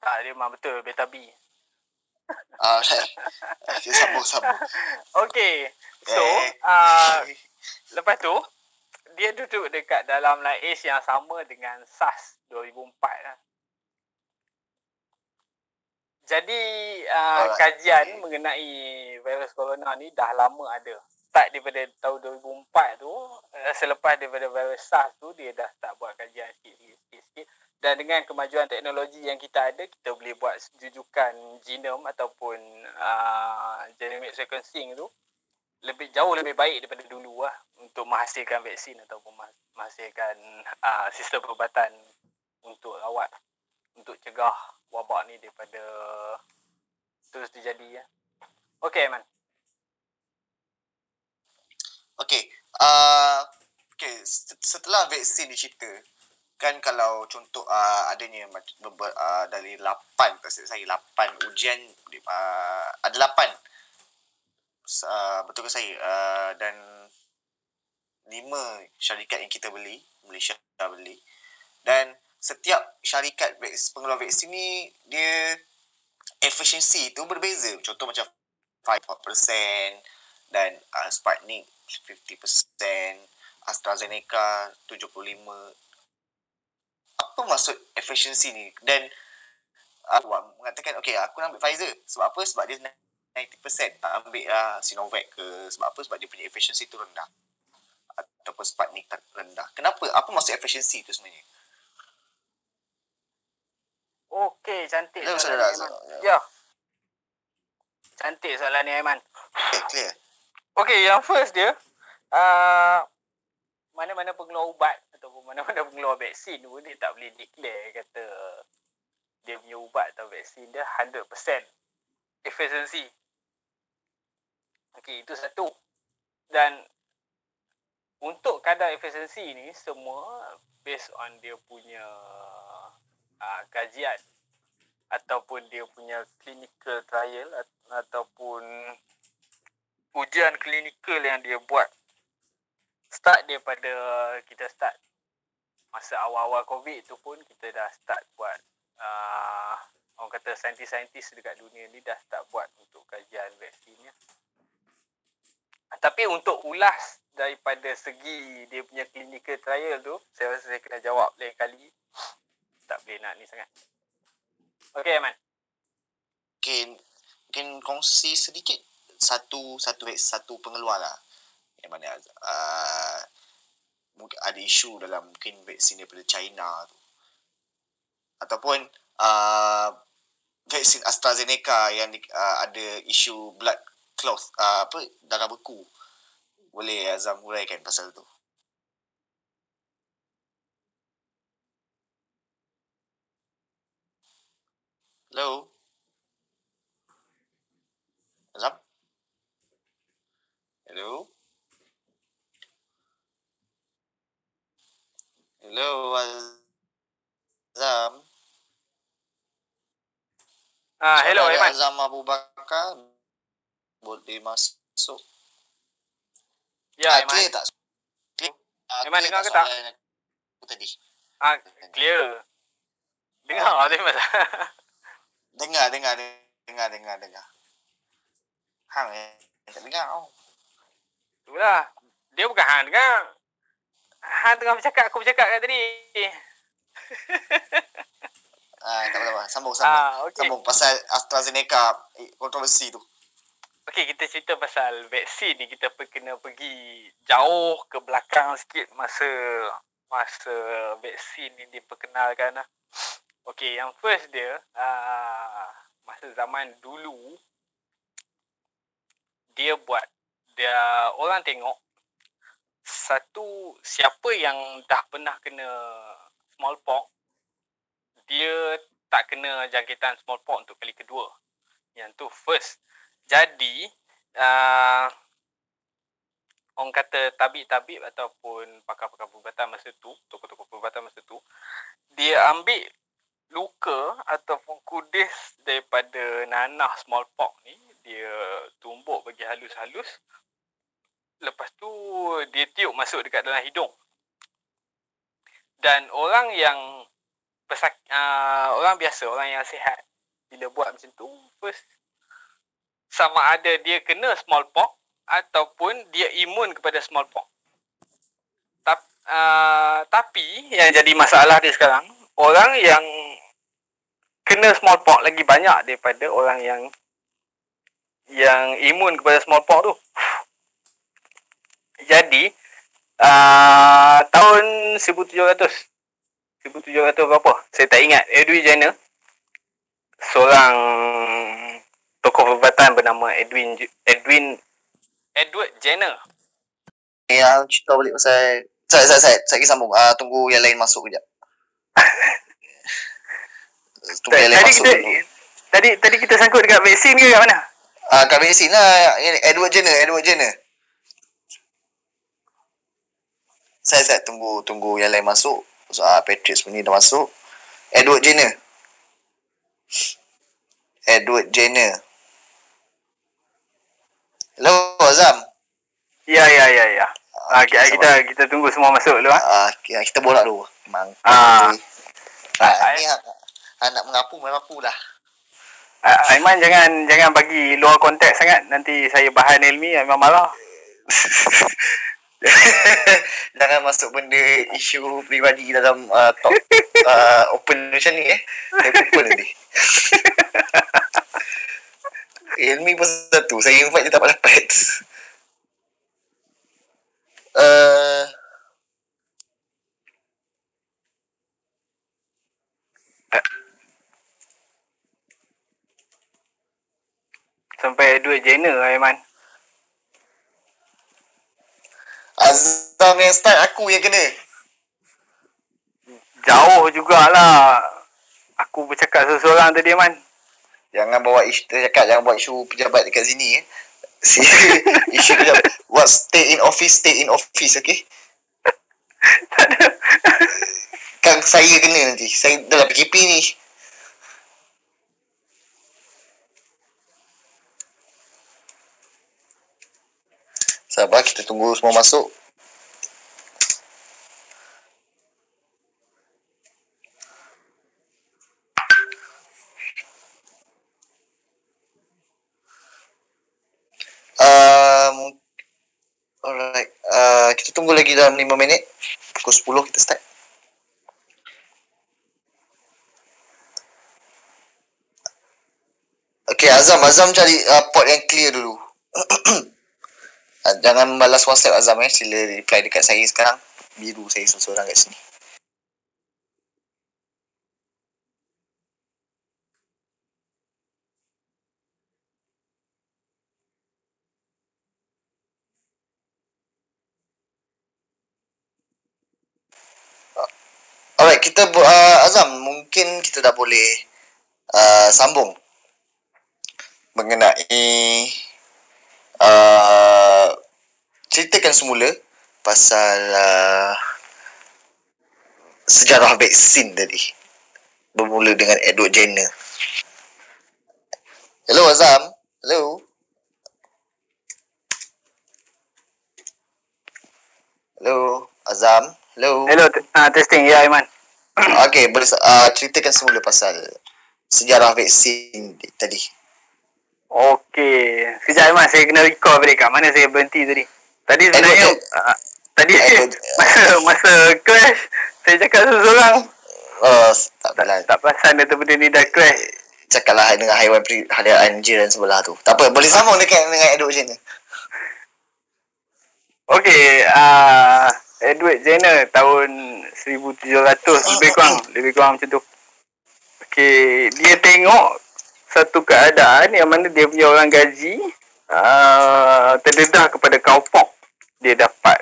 Tak, dia memang betul beta B. Ah, uh, okay, sambung sambung. Okay. So, Eh. uh, lepas tu dia duduk dekat dalam lineage yang sama dengan SARS 2004 lah. Jadi uh, Alright. kajian Okay. mengenai virus corona ni dah lama ada. Start daripada tahun 2004 tu, uh, selepas daripada virus SARS tu dia dah start buat kajian sikit-sikit. Dan dengan kemajuan teknologi yang kita ada, kita boleh buat jujukan genom ataupun uh, genomic sequencing tu lebih jauh lebih baik daripada dulu lah untuk menghasilkan vaksin ataupun menghasilkan uh, sistem perubatan untuk rawat untuk cegah wabak ni daripada terus terjadi ya. Okey man. Okay. Uh, okay. set- Setelah vaksin dicipta, kan kalau contoh uh, adanya uh, dari 8, tak silap saya 8 ujian, uh, ada 8. Uh, betul ke saya? Uh, dan 5 syarikat yang kita beli, Malaysia beli. Dan setiap syarikat pengeluar vaksin ni, dia efisiensi tu berbeza. Contoh macam 5% dan uh, Sputnik 50%, AstraZeneca 75. Apa maksud efisiensi ni? Dan uh, mengatakan, okay, aku nak ambil Pfizer. Sebab apa? Sebab dia 90%. Tak ambil lah Sinovac ke. Sebab apa? Sebab dia punya efisiensi tu rendah. Ataupun Sputnik tak rendah. Kenapa? Apa maksud efisiensi tu sebenarnya? Okey, cantik Hello, soalan saudara ni Aiman. Ya. Cantik soalan ni Aiman. Okay, clear. Okey, yang first dia uh, mana-mana pengeluar ubat ataupun mana-mana pengeluar vaksin pun dia tak boleh declare kata dia punya ubat atau vaksin dia 100% efficiency. Okey, itu satu. Dan untuk kadar efisiensi ni semua based on dia punya uh, kajian ataupun dia punya clinical trial at- ataupun ujian klinikal yang dia buat start daripada kita start masa awal-awal covid tu pun kita dah start buat uh, orang kata saintis-saintis dekat dunia ni dah start buat untuk kajian vaksin ni tapi untuk ulas daripada segi dia punya clinical trial tu saya rasa saya kena jawab lain kali. Tak boleh nak ni sangat. Okay Aiman. Mungkin mungkin kongsi sedikit satu satu satu pengeluar lah. Yang mana uh, mungkin ada isu dalam mungkin vaksin daripada China tu. Ataupun uh, vaksin AstraZeneca yang uh, ada isu blood cloth uh, apa darah beku boleh Azam huraikan pasal tu Hello Azam Hello Hello, Azam. Ah, hello Saudara Aiman. Azam Abu Bakar. Boleh masuk. Ya, Ah, Aiman. Clear tak? Clear. Ah, clear dengar ke tak? aku tadi? Ah, clear. Dengar tu Mas. Dengar, dengar, dengar, dengar, dengar. Hang eh. Tak dengar tau. Itulah. Dia bukan hang dengar. Hang tengah bercakap, aku bercakap kan tadi. Ah, tak apa-apa. Sambung, sambung. Ah, okey. Sambung pasal AstraZeneca eh, kontroversi tu. Okey, kita cerita pasal vaksin ni. Kita kena pergi jauh ke belakang sikit masa masa vaksin ni diperkenalkan lah. Okey, yang first dia, uh, masa zaman dulu, dia buat, dia orang tengok satu siapa yang dah pernah kena smallpox, dia tak kena jangkitan smallpox untuk kali kedua. Yang tu first. Jadi uh, orang kata tabib-tabib ataupun pakar-pakar perubatan masa tu, tokoh-tokoh perubatan masa tu, dia ambil luka ataupun kudis daripada nanah smallpox ni, dia tumbuk bagi halus-halus. Lepas tu dia tiup masuk dekat dalam hidung. Dan orang yang pesak, uh, orang biasa, orang yang sihat bila buat macam tu, first sama ada dia kena smallpox ataupun dia imun kepada smallpox. Tap, uh, tapi yang jadi masalah dia sekarang, orang yang kena smallpox lagi banyak daripada orang yang yang imun kepada smallpox tu. Jadi uh, tahun 1700 1700 berapa? Saya tak ingat. Edwin Jenner seorang tokoh perubatan bernama Edwin Edwin Edward Jenner. Yang cerita balik pasal saya saya saya saya sambung. Ah tunggu yang lain masuk kejap. tunggu yang lain Tadi masuk kita dulu. tadi tadi kita sangkut dekat vaksin ke kat mana? Ah kat vaksin lah Yang Edward Jenner, Edward Jenner. Saya saya tunggu tunggu yang lain masuk. So, ah, Patrick pun ni dah masuk. Edward Jenner. Edward Jenner. Hello Azam. Ya ya ya ya. Ah, Okay, kita, kita kita tunggu semua masuk dulu ah. Ah, okay, kita borak dulu. Memang. Ah. Ah, Ah, ni ah, ah, nak mengapu mengapu lah. Ah, Aiman jangan jangan bagi luar konteks sangat nanti saya bahan ilmi Aiman marah. Jangan masuk benda isu peribadi dalam uh, talk uh, open macam ni eh. Saya pukul nanti. Ilmi pun satu. Saya invite dia tak dapat. Uh, Sampai Edward Jenner Aiman. Azam yang start aku yang kena. Jauh jugalah. Aku bercakap seseorang tadi Aiman. Jangan bawa isu cakap jangan bawa isu pejabat dekat sini eh. Si isu pejabat. What stay in office, stay in office, ada. Kan saya kena nanti. Saya dalam PKP ni. Sabar kita tunggu semua masuk. Um, alright. Uh, kita tunggu lagi dalam 5 minit. Pukul 10 kita start. Okay, Azam. Azam cari uh, port yang clear dulu. Ah, Jangan balas WhatsApp Azam eh. Sila reply dekat saya sekarang. Biru saya seorang kat sini. Kita uh, Azam, mungkin kita dah boleh uh, sambung mengenai uh, ceritakan semula pasal uh, sejarah vaksin tadi. Bermula dengan Edward Jenner. Hello Azam. Hello. Hello Azam. Hello. Hello, uh, testing. Ya, Aiman. Okey, boleh uh, ceritakan semula pasal sejarah vaksin di- tadi. Okey. Sekejap, Aiman. Saya kena recall balik kat mana saya berhenti tadi. Tadi sebenarnya... Edward- Uh, tadi Edward- masa, masa crash, saya cakap seorang. Oh, tak apalah. Tak perasan dia benda ni dah crash. Cakaplah dengan haiwan peliharaan jiran sebelah tu. Tak apa, boleh sambung dekat dengan Edward Jenner. Okey, uh, Edward Jenner tahun 1700 lebih kurang, lebih kurang macam tu. Okey, dia tengok satu keadaan yang mana dia punya orang gaji uh, terdedah kepada cowpox. Dia dapat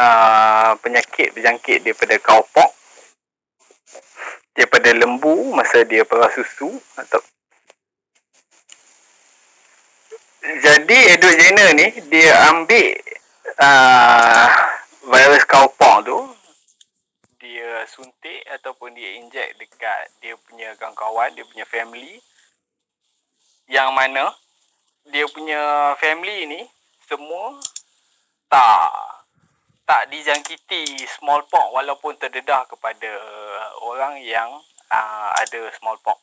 uh, penyakit berjangkit daripada cowpox daripada lembu masa dia perah susu atau jadi Edward Jenner ni dia ambil uh, virus cowpox tu dia suntik ataupun dia inject dekat dia punya kawan-kawan, dia punya family yang mana dia punya family ni semua tak tak dijangkiti smallpox walaupun terdedah kepada orang yang uh, ada smallpox.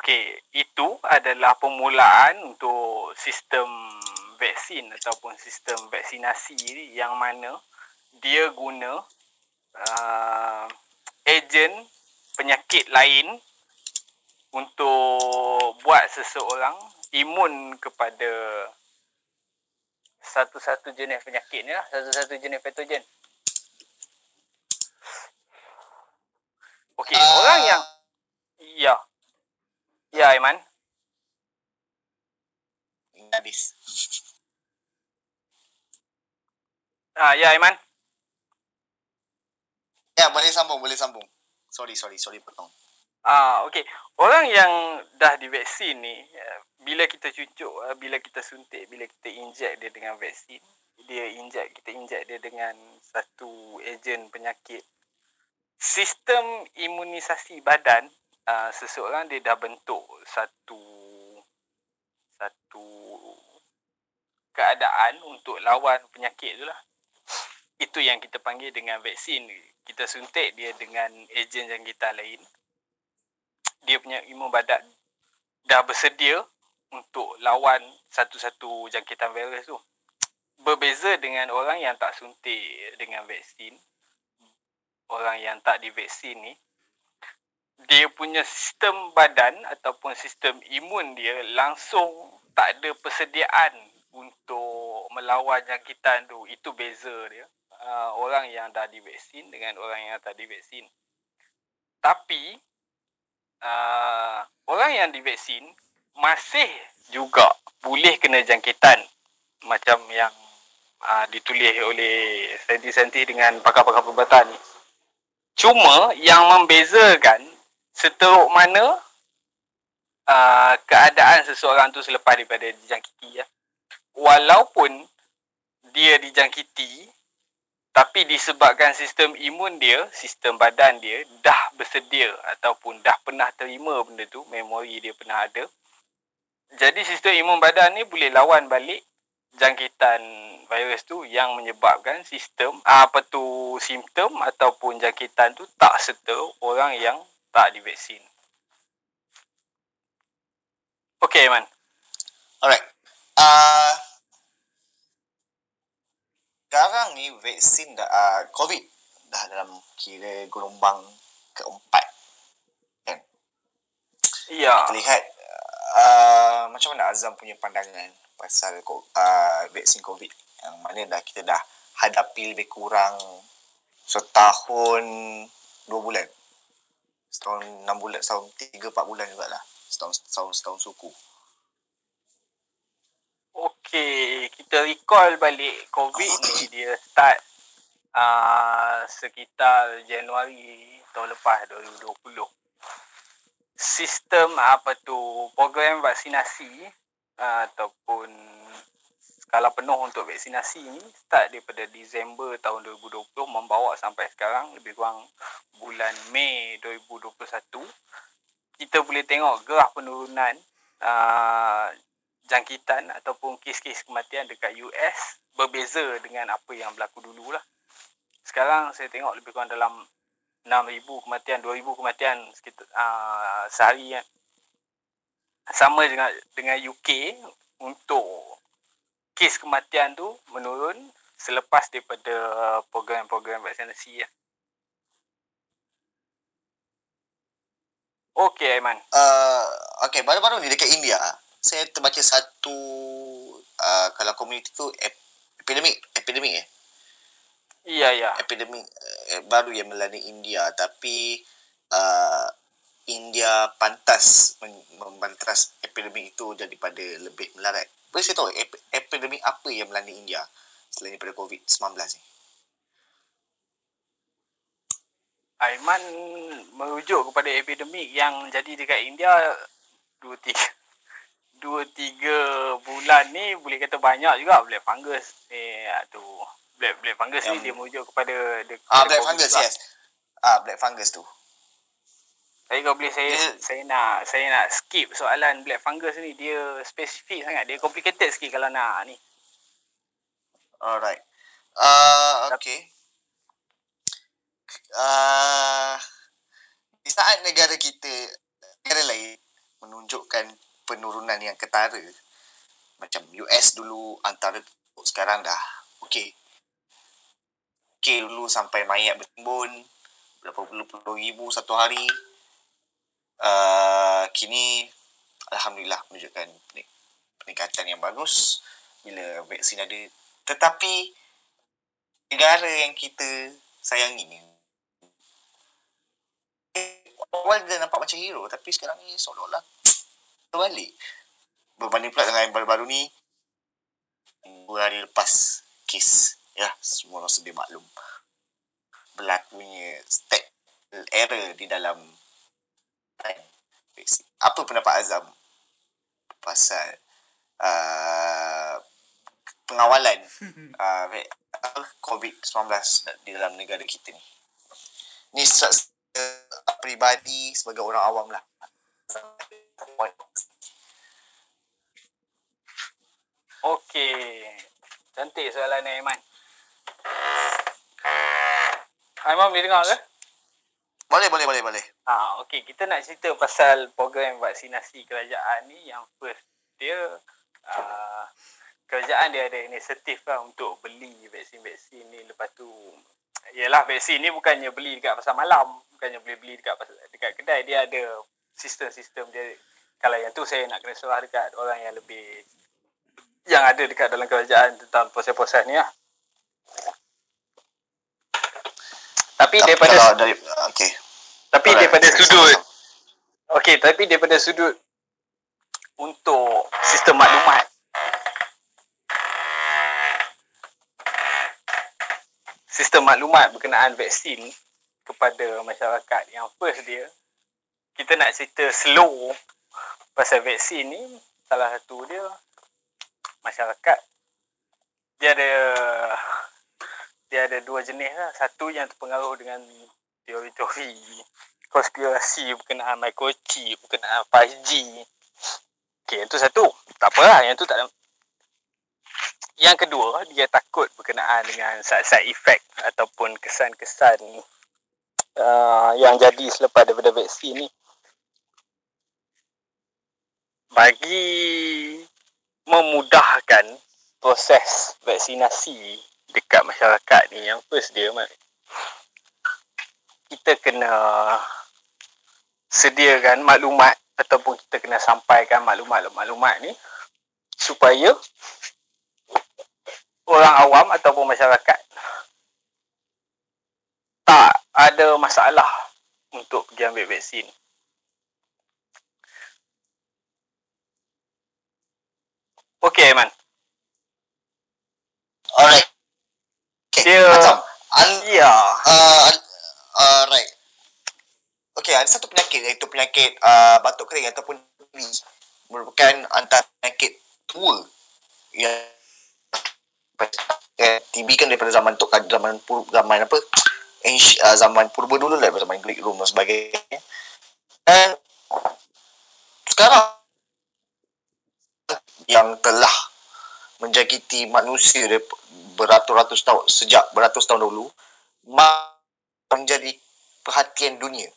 Okey, itu adalah permulaan untuk sistem vaksin ataupun sistem vaksinasi ni yang mana dia guna uh, ejen penyakit lain untuk buat seseorang imun kepada satu-satu jenis penyakit ni lah, satu-satu jenis patogen. Okey, Ah. orang yang ya. Ya, Aiman. Habis. Ah, ya, Aiman. Ya, boleh sambung, boleh sambung. Sorry, sorry, sorry potong. Ah, okey. Orang yang dah divaksin ni, eh, bila kita cucuk, eh, bila kita suntik, bila kita inject dia dengan vaksin, dia inject, kita inject dia dengan satu ejen penyakit. Sistem imunisasi badan uh, seseorang dia dah bentuk satu satu keadaan untuk lawan penyakit tu lah. Itu yang kita panggil dengan vaksin. Kita suntik dia dengan ejen jangkitan lain dia punya imun badan dah bersedia untuk lawan satu-satu jangkitan virus tu. Berbeza dengan orang yang tak suntik dengan vaksin, orang yang tak divaksin ni, dia punya sistem badan ataupun sistem imun dia langsung tak ada persediaan untuk melawan jangkitan tu. Itu beza dia. Uh, orang yang dah divaksin dengan orang yang tak divaksin. Tapi uh, orang yang divaksin masih juga boleh kena jangkitan macam yang uh, ditulis oleh saintis-saintis dengan pakar-pakar perubatan ni. Cuma yang membezakan seteruk mana uh, keadaan seseorang tu selepas daripada dijangkiti ya. Walaupun dia dijangkiti tapi disebabkan sistem imun dia, sistem badan dia dah bersedia ataupun dah pernah terima benda tu, memori dia pernah ada. Jadi sistem imun badan ni boleh lawan balik jangkitan virus tu yang menyebabkan sistem apa tu simptom ataupun jangkitan tu tak serta orang yang tak divaksin. Okey, Man. Alright. Uh, sekarang ni vaksin dah, uh, COVID dah dalam kira gelombang keempat. Ya. Kita lihat uh, macam mana Azam punya pandangan pasal uh, vaksin COVID yang mana dah kita dah hadapi lebih kurang setahun dua bulan. Setahun enam bulan, setahun tiga empat bulan juga lah. Setahun, setahun, setahun suku. Okey, kita recall balik COVID ni dia start uh, sekitar Januari tahun lepas 2020. Sistem apa tu program vaksinasi uh, ataupun skala penuh untuk vaksinasi ni start daripada Disember tahun 2020 membawa sampai sekarang lebih kurang bulan Mei 2021 kita boleh tengok graf penurunan uh, jangkitan ataupun kes-kes kematian dekat US berbeza dengan apa yang berlaku dulu lah. Sekarang saya tengok lebih kurang dalam 6,000 kematian, 2,000 kematian sekitar uh, sehari kan. Sama dengan dengan UK untuk kes kematian tu menurun selepas daripada program-program vaksinasi ya. Okey Aiman. Uh, okay, baru-baru ni dekat India, saya terbaca satu uh, kalau komuniti tu ep, epidemik, epidemik eh. Iya ya. Epidemik uh, baru yang melanda India tapi uh, India pantas men- membantras epidemik itu daripada lebih melarat. Boleh saya tahu ep- epidemik apa yang melanda India selain daripada COVID-19 ni? Aiman merujuk kepada epidemik yang jadi dekat India 2 3 2 3 bulan ni boleh kata banyak juga black fungus ni ah, tu. Black black fungus Yang- ni dia merujuk kepada de, Ah, black fungus, juga. yes. Ah, black fungus tu. Tapi kalau boleh saya Dia- saya nak saya nak skip soalan black fungus ni dia spesifik sangat. Dia complicated sikit kalau nak ni. Alright. Uh, okay. Uh, di saat negara kita, negara lain menunjukkan penurunan yang ketara, macam US dulu antara sekarang dah okay. Okay dulu sampai mayat bertimbun, berapa puluh-puluh ribu satu hari. Uh, kini Alhamdulillah menunjukkan pening- peningkatan yang bagus bila vaksin ada tetapi negara yang kita sayangi ni eh, awal dia nampak macam hero tapi sekarang ni seolah-olah terbalik berbanding pula dengan yang baru-baru ni dua hari lepas kes ya semua orang sedia maklum berlakunya step error di dalam apa pendapat Azam pasal uh, pengawalan uh, ve- apa, COVID-19 di dalam negara kita ni. Ni secara uh, peribadi sebagai orang awam lah. Okey. Cantik soalan ni Aiman. Aiman boleh dengar ke? Boleh, boleh, boleh, boleh. Ha, okey, kita nak cerita pasal program vaksinasi kerajaan ni yang first dia uh, kerajaan dia ada inisiatif lah untuk beli vaksin-vaksin ni lepas tu Yalah vaksin ni bukannya beli dekat pasar malam, bukannya boleh beli dekat dekat kedai, dia ada sistem-sistem dia. Kalau yang tu saya nak kena serah dekat orang yang lebih yang ada dekat dalam kerajaan tentang proses-proses ni lah. Tapi daripada Kalau dari, okay. tapi Alright, daripada sudut. Okey, tapi daripada sudut untuk sistem maklumat sistem maklumat berkenaan vaksin kepada masyarakat yang first dia kita nak cerita slow pasal vaksin ni salah satu dia masyarakat dia ada dia ada dua jenis lah satu yang terpengaruh dengan teori-teori konspirasi berkenaan microchip berkenaan 5G Okey, yang tu satu. Tak apa lah, yang tu tak ada. Yang kedua, dia takut berkenaan dengan side-side effect ataupun kesan-kesan uh, yang jadi selepas daripada vaksin ni. Bagi memudahkan proses vaksinasi dekat masyarakat ni, yang first dia, Mat, kita kena sediakan maklumat ataupun kita kena sampaikan maklumat-maklumat ni supaya orang awam ataupun masyarakat tak ada masalah untuk pergi ambil vaksin. Okey, Aiman. Alright. Okay, Dia- Azam. An, Ya. uh, uh, right. Okay, ada satu penyakit iaitu penyakit uh, batuk kering ataupun TB. merupakan antara penyakit tua yang eh, TB kan daripada zaman Tok Kadir, zaman pur, zaman apa? Uh, zaman purba dulu lah, zaman Greek Rome dan sebagainya. Dan sekarang yang telah menjangkiti manusia beratus-ratus tahun sejak beratus tahun dahulu menjadi perhatian dunia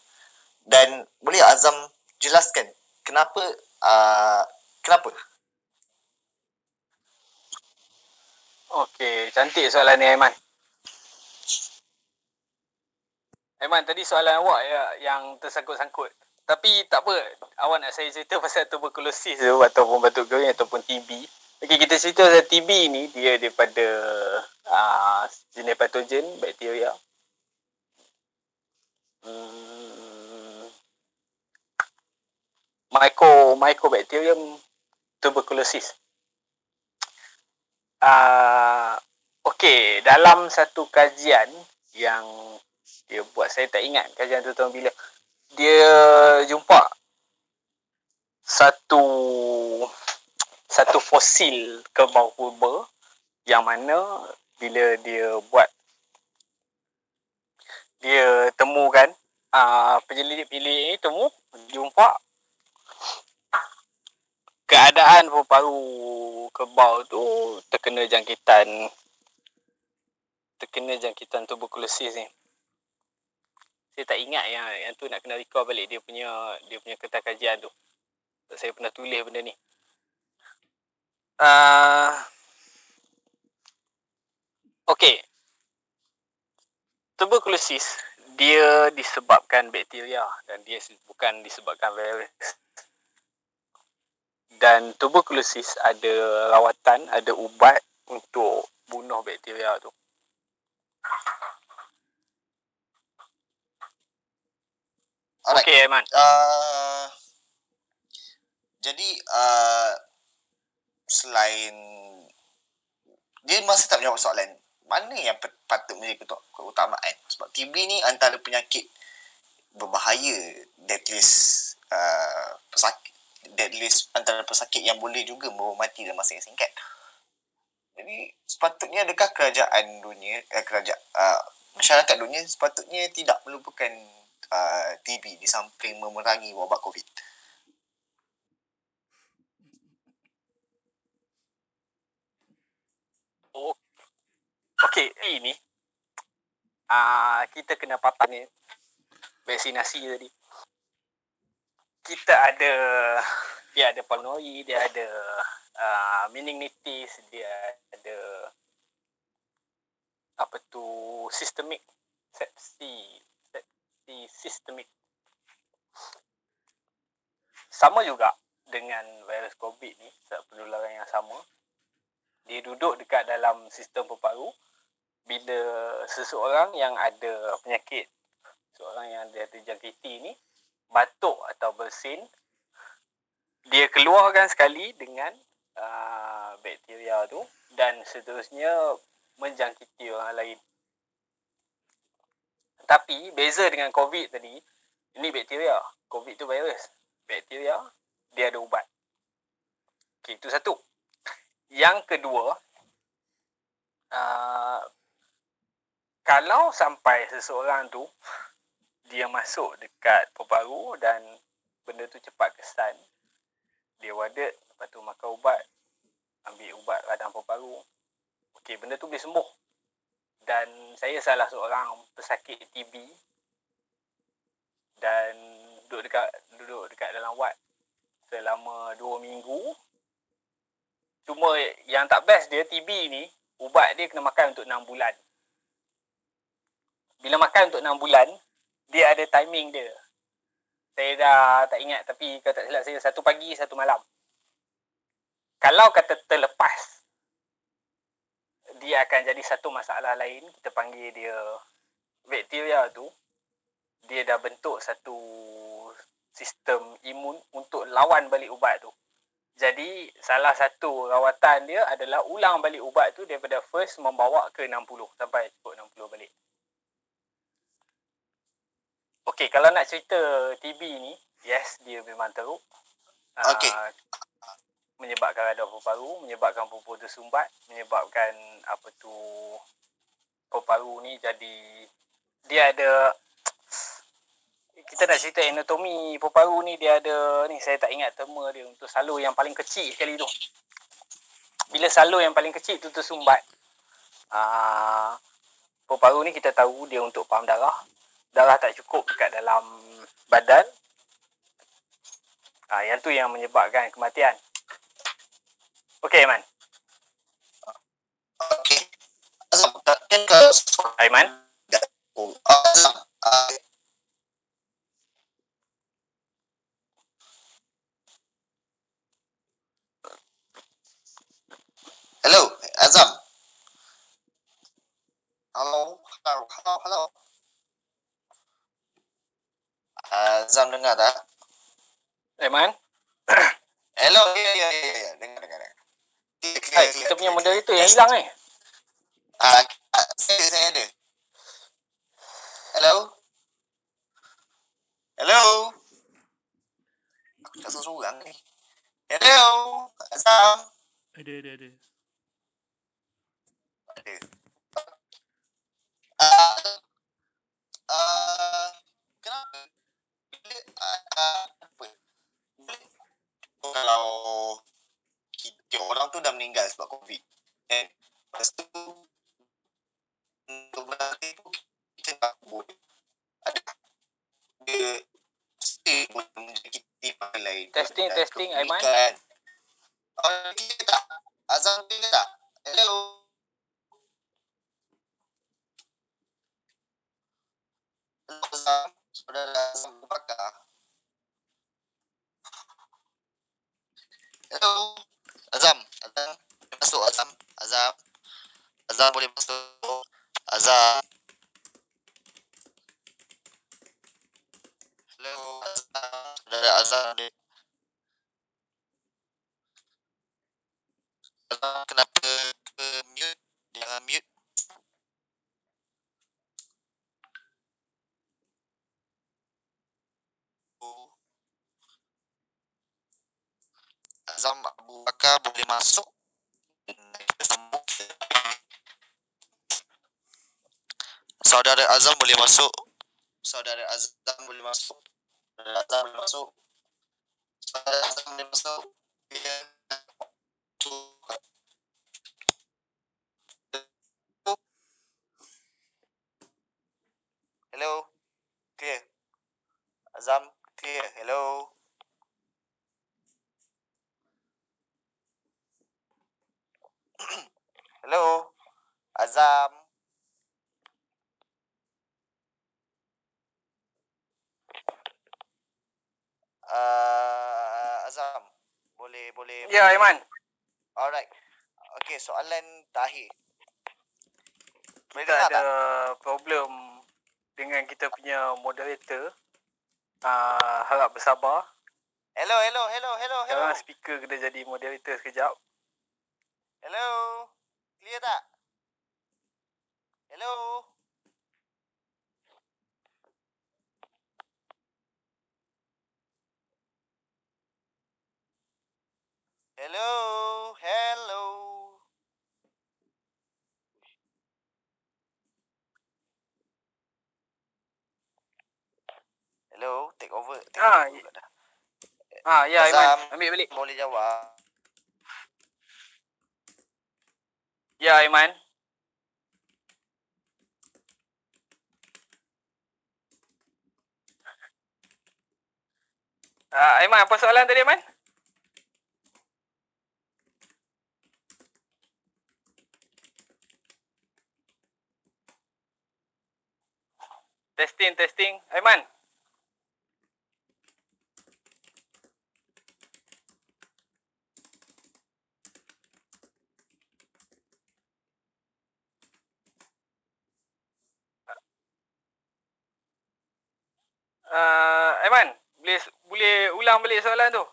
dan boleh Azam jelaskan kenapa uh, kenapa Okey, cantik soalan ni Aiman. Aiman, tadi soalan awak ya, yang tersangkut-sangkut. Tapi tak apa, awak nak saya cerita pasal tuberkulosis tu ataupun batuk kering ataupun TB. Okey, kita cerita pasal TB ni, dia daripada uh, jenis patogen, bakteria. Hmm, micro, mycobacterium tuberculosis. Uh, Okey, dalam satu kajian yang dia buat, saya tak ingat kajian tu tahun bila. Dia jumpa satu satu fosil kerbau purba yang mana bila dia buat dia temukan uh, penyelidik-penyelidik ni temu jumpa keadaan paru kerbau tu terkena jangkitan terkena jangkitan tuberkulosis ni. Saya tak ingat yang yang tu nak kena recall balik dia punya dia punya kertas kajian tu. Saya pernah tulis benda ni. Uh, okay. Tuberkulosis dia disebabkan bakteria dan dia bukan disebabkan virus dan tuberkulosis ada rawatan, ada ubat untuk bunuh bakteria tu. Alright. Okey, Aiman. Uh, jadi uh, selain dia masih tak menjawab soalan mana yang patut menjadi keut- keutamaan sebab TB ni antara penyakit berbahaya death list uh, pesakit death list antara pesakit yang boleh juga membawa mati dalam masa yang singkat jadi sepatutnya adakah kerajaan dunia eh, kerajaan uh, masyarakat dunia sepatutnya tidak melupakan uh, TB di samping memerangi wabak COVID Oh. Okey, ini uh, kita kena papan ni vaksinasi tadi. Kita ada dia ada pulmonary, dia ada uh, meningitis, dia ada apa tu systemic sepsi sepsi systemic. Sama juga dengan virus covid ni penularan yang sama. Dia duduk dekat dalam sistem paru bila seseorang yang ada penyakit seorang yang ada terjangkiti ni batuk atau bersin dia keluarkan sekali dengan uh, bakteria tu dan seterusnya menjangkiti orang lain tapi beza dengan covid tadi ini bakteria. Covid tu virus. Bakteria dia ada ubat. Okay, itu satu. Yang kedua, uh, kalau sampai seseorang tu dia masuk dekat paru dan benda tu cepat kesan, dia wadet, lepas tu makan ubat, ambil ubat radang paru okey, benda tu boleh sembuh. Dan saya salah seorang pesakit TB dan duduk dekat duduk dekat dalam wad selama 2 minggu Cuma yang tak best dia TB ni ubat dia kena makan untuk 6 bulan. Bila makan untuk 6 bulan, dia ada timing dia. Saya dah tak ingat tapi kalau tak silap saya satu pagi satu malam. Kalau kata terlepas dia akan jadi satu masalah lain, kita panggil dia bakteria tu dia dah bentuk satu sistem imun untuk lawan balik ubat tu. Jadi salah satu rawatan dia adalah ulang balik ubat tu daripada first membawa ke 60 sampai cukup 60 balik. Okey, kalau nak cerita TB ni, yes dia memang teruk. Okey. Uh, menyebabkan radang paru-paru, menyebabkan paru-paru tersumbat, menyebabkan apa tu paru-paru ni jadi dia ada kita nak cerita anatomi paru-paru ni dia ada ni saya tak ingat terma dia untuk salur yang paling kecil sekali tu. Bila salur yang paling kecil tu tersumbat aa, paru-paru ni kita tahu dia untuk pam darah. Darah tak cukup dekat dalam badan. Ah yang tu yang menyebabkan kematian. Okey Aiman. Okey. Azam, kan kalau Aiman. Azam. Hello, Azam. Hello, hello, hello, hello. Azam dengar tak? Aiman. Hello, ya, ya, ya, ya. Dengar, dengar, dengar. Clear, clear, Hai, kita punya moderator clear. yang hilang ni. Ah, ah, saya, saya ada. Hello? Hello? Aku tak seorang ni. Hello? Azam? Ada, ada, ada. Ada. Ah, ah, kenapa? Bila, ah, ah, apa? Kalau kita, orang tu dah meninggal sebab COVID. Kan? Lepas tu, untuk berarti tu, kita tak boleh. Ada. Dia, mesti boleh menjangkiti orang lain. Testing, Dan testing, Aiman. Oh, kita tak? Azam kita tak? Hello? Hello, Azam. Saudara Azam Bakar. Hello. Azam. Azam. Masuk Azam. Azam. Azam boleh masuk. Azam. Hello. Azam. Saudara Azam. dia- Azam kenapa ke mute? Jangan mute. Oh. Azam Abu Bakar boleh masuk. Saudara Azam boleh masuk. Saudara Azam boleh masuk. Saudara Azam boleh masuk. Saudara Azam boleh masuk. Hello. Clear. Azam clear. Hello. Hello. Azam. Uh, Azam. Boleh boleh. Ya boleh. Aiman. Alright. Okay, soalan terakhir. Boleh Kita ada tak? problem dengan kita punya moderator. Ah harap bersabar. Hello, hello, hello, hello, hello. Sekarang speaker kena jadi moderator sekejap. Hello. Clear tak? Hello. Hello, hello. Hello, take over. Take Ah, over y- pula dah. Ah ya Azam. Aiman, ambil balik. Boleh jawab. Ya Aiman. Ah Aiman, apa soalan tadi Aiman? Testing, testing. Aiman. Uh, Aiman, boleh boleh ulang balik soalan tu?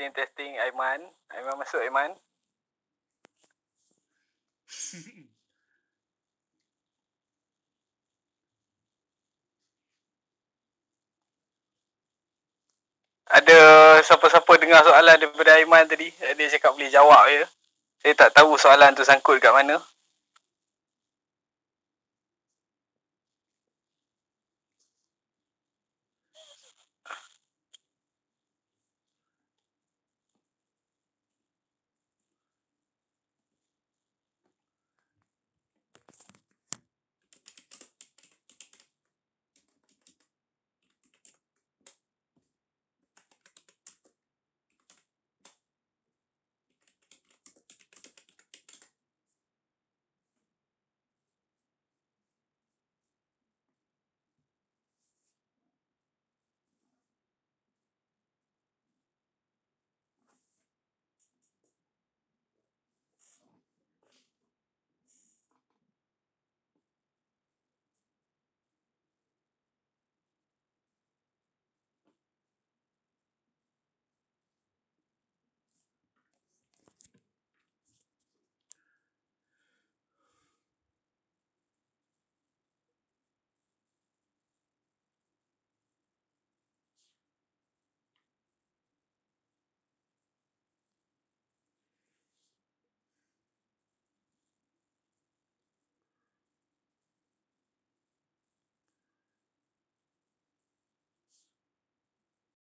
Testing, testing. Aiman. Aiman masuk, Aiman. Ada siapa-siapa dengar soalan daripada Aiman tadi? Dia cakap boleh jawab je. Saya tak tahu soalan tu sangkut kat mana.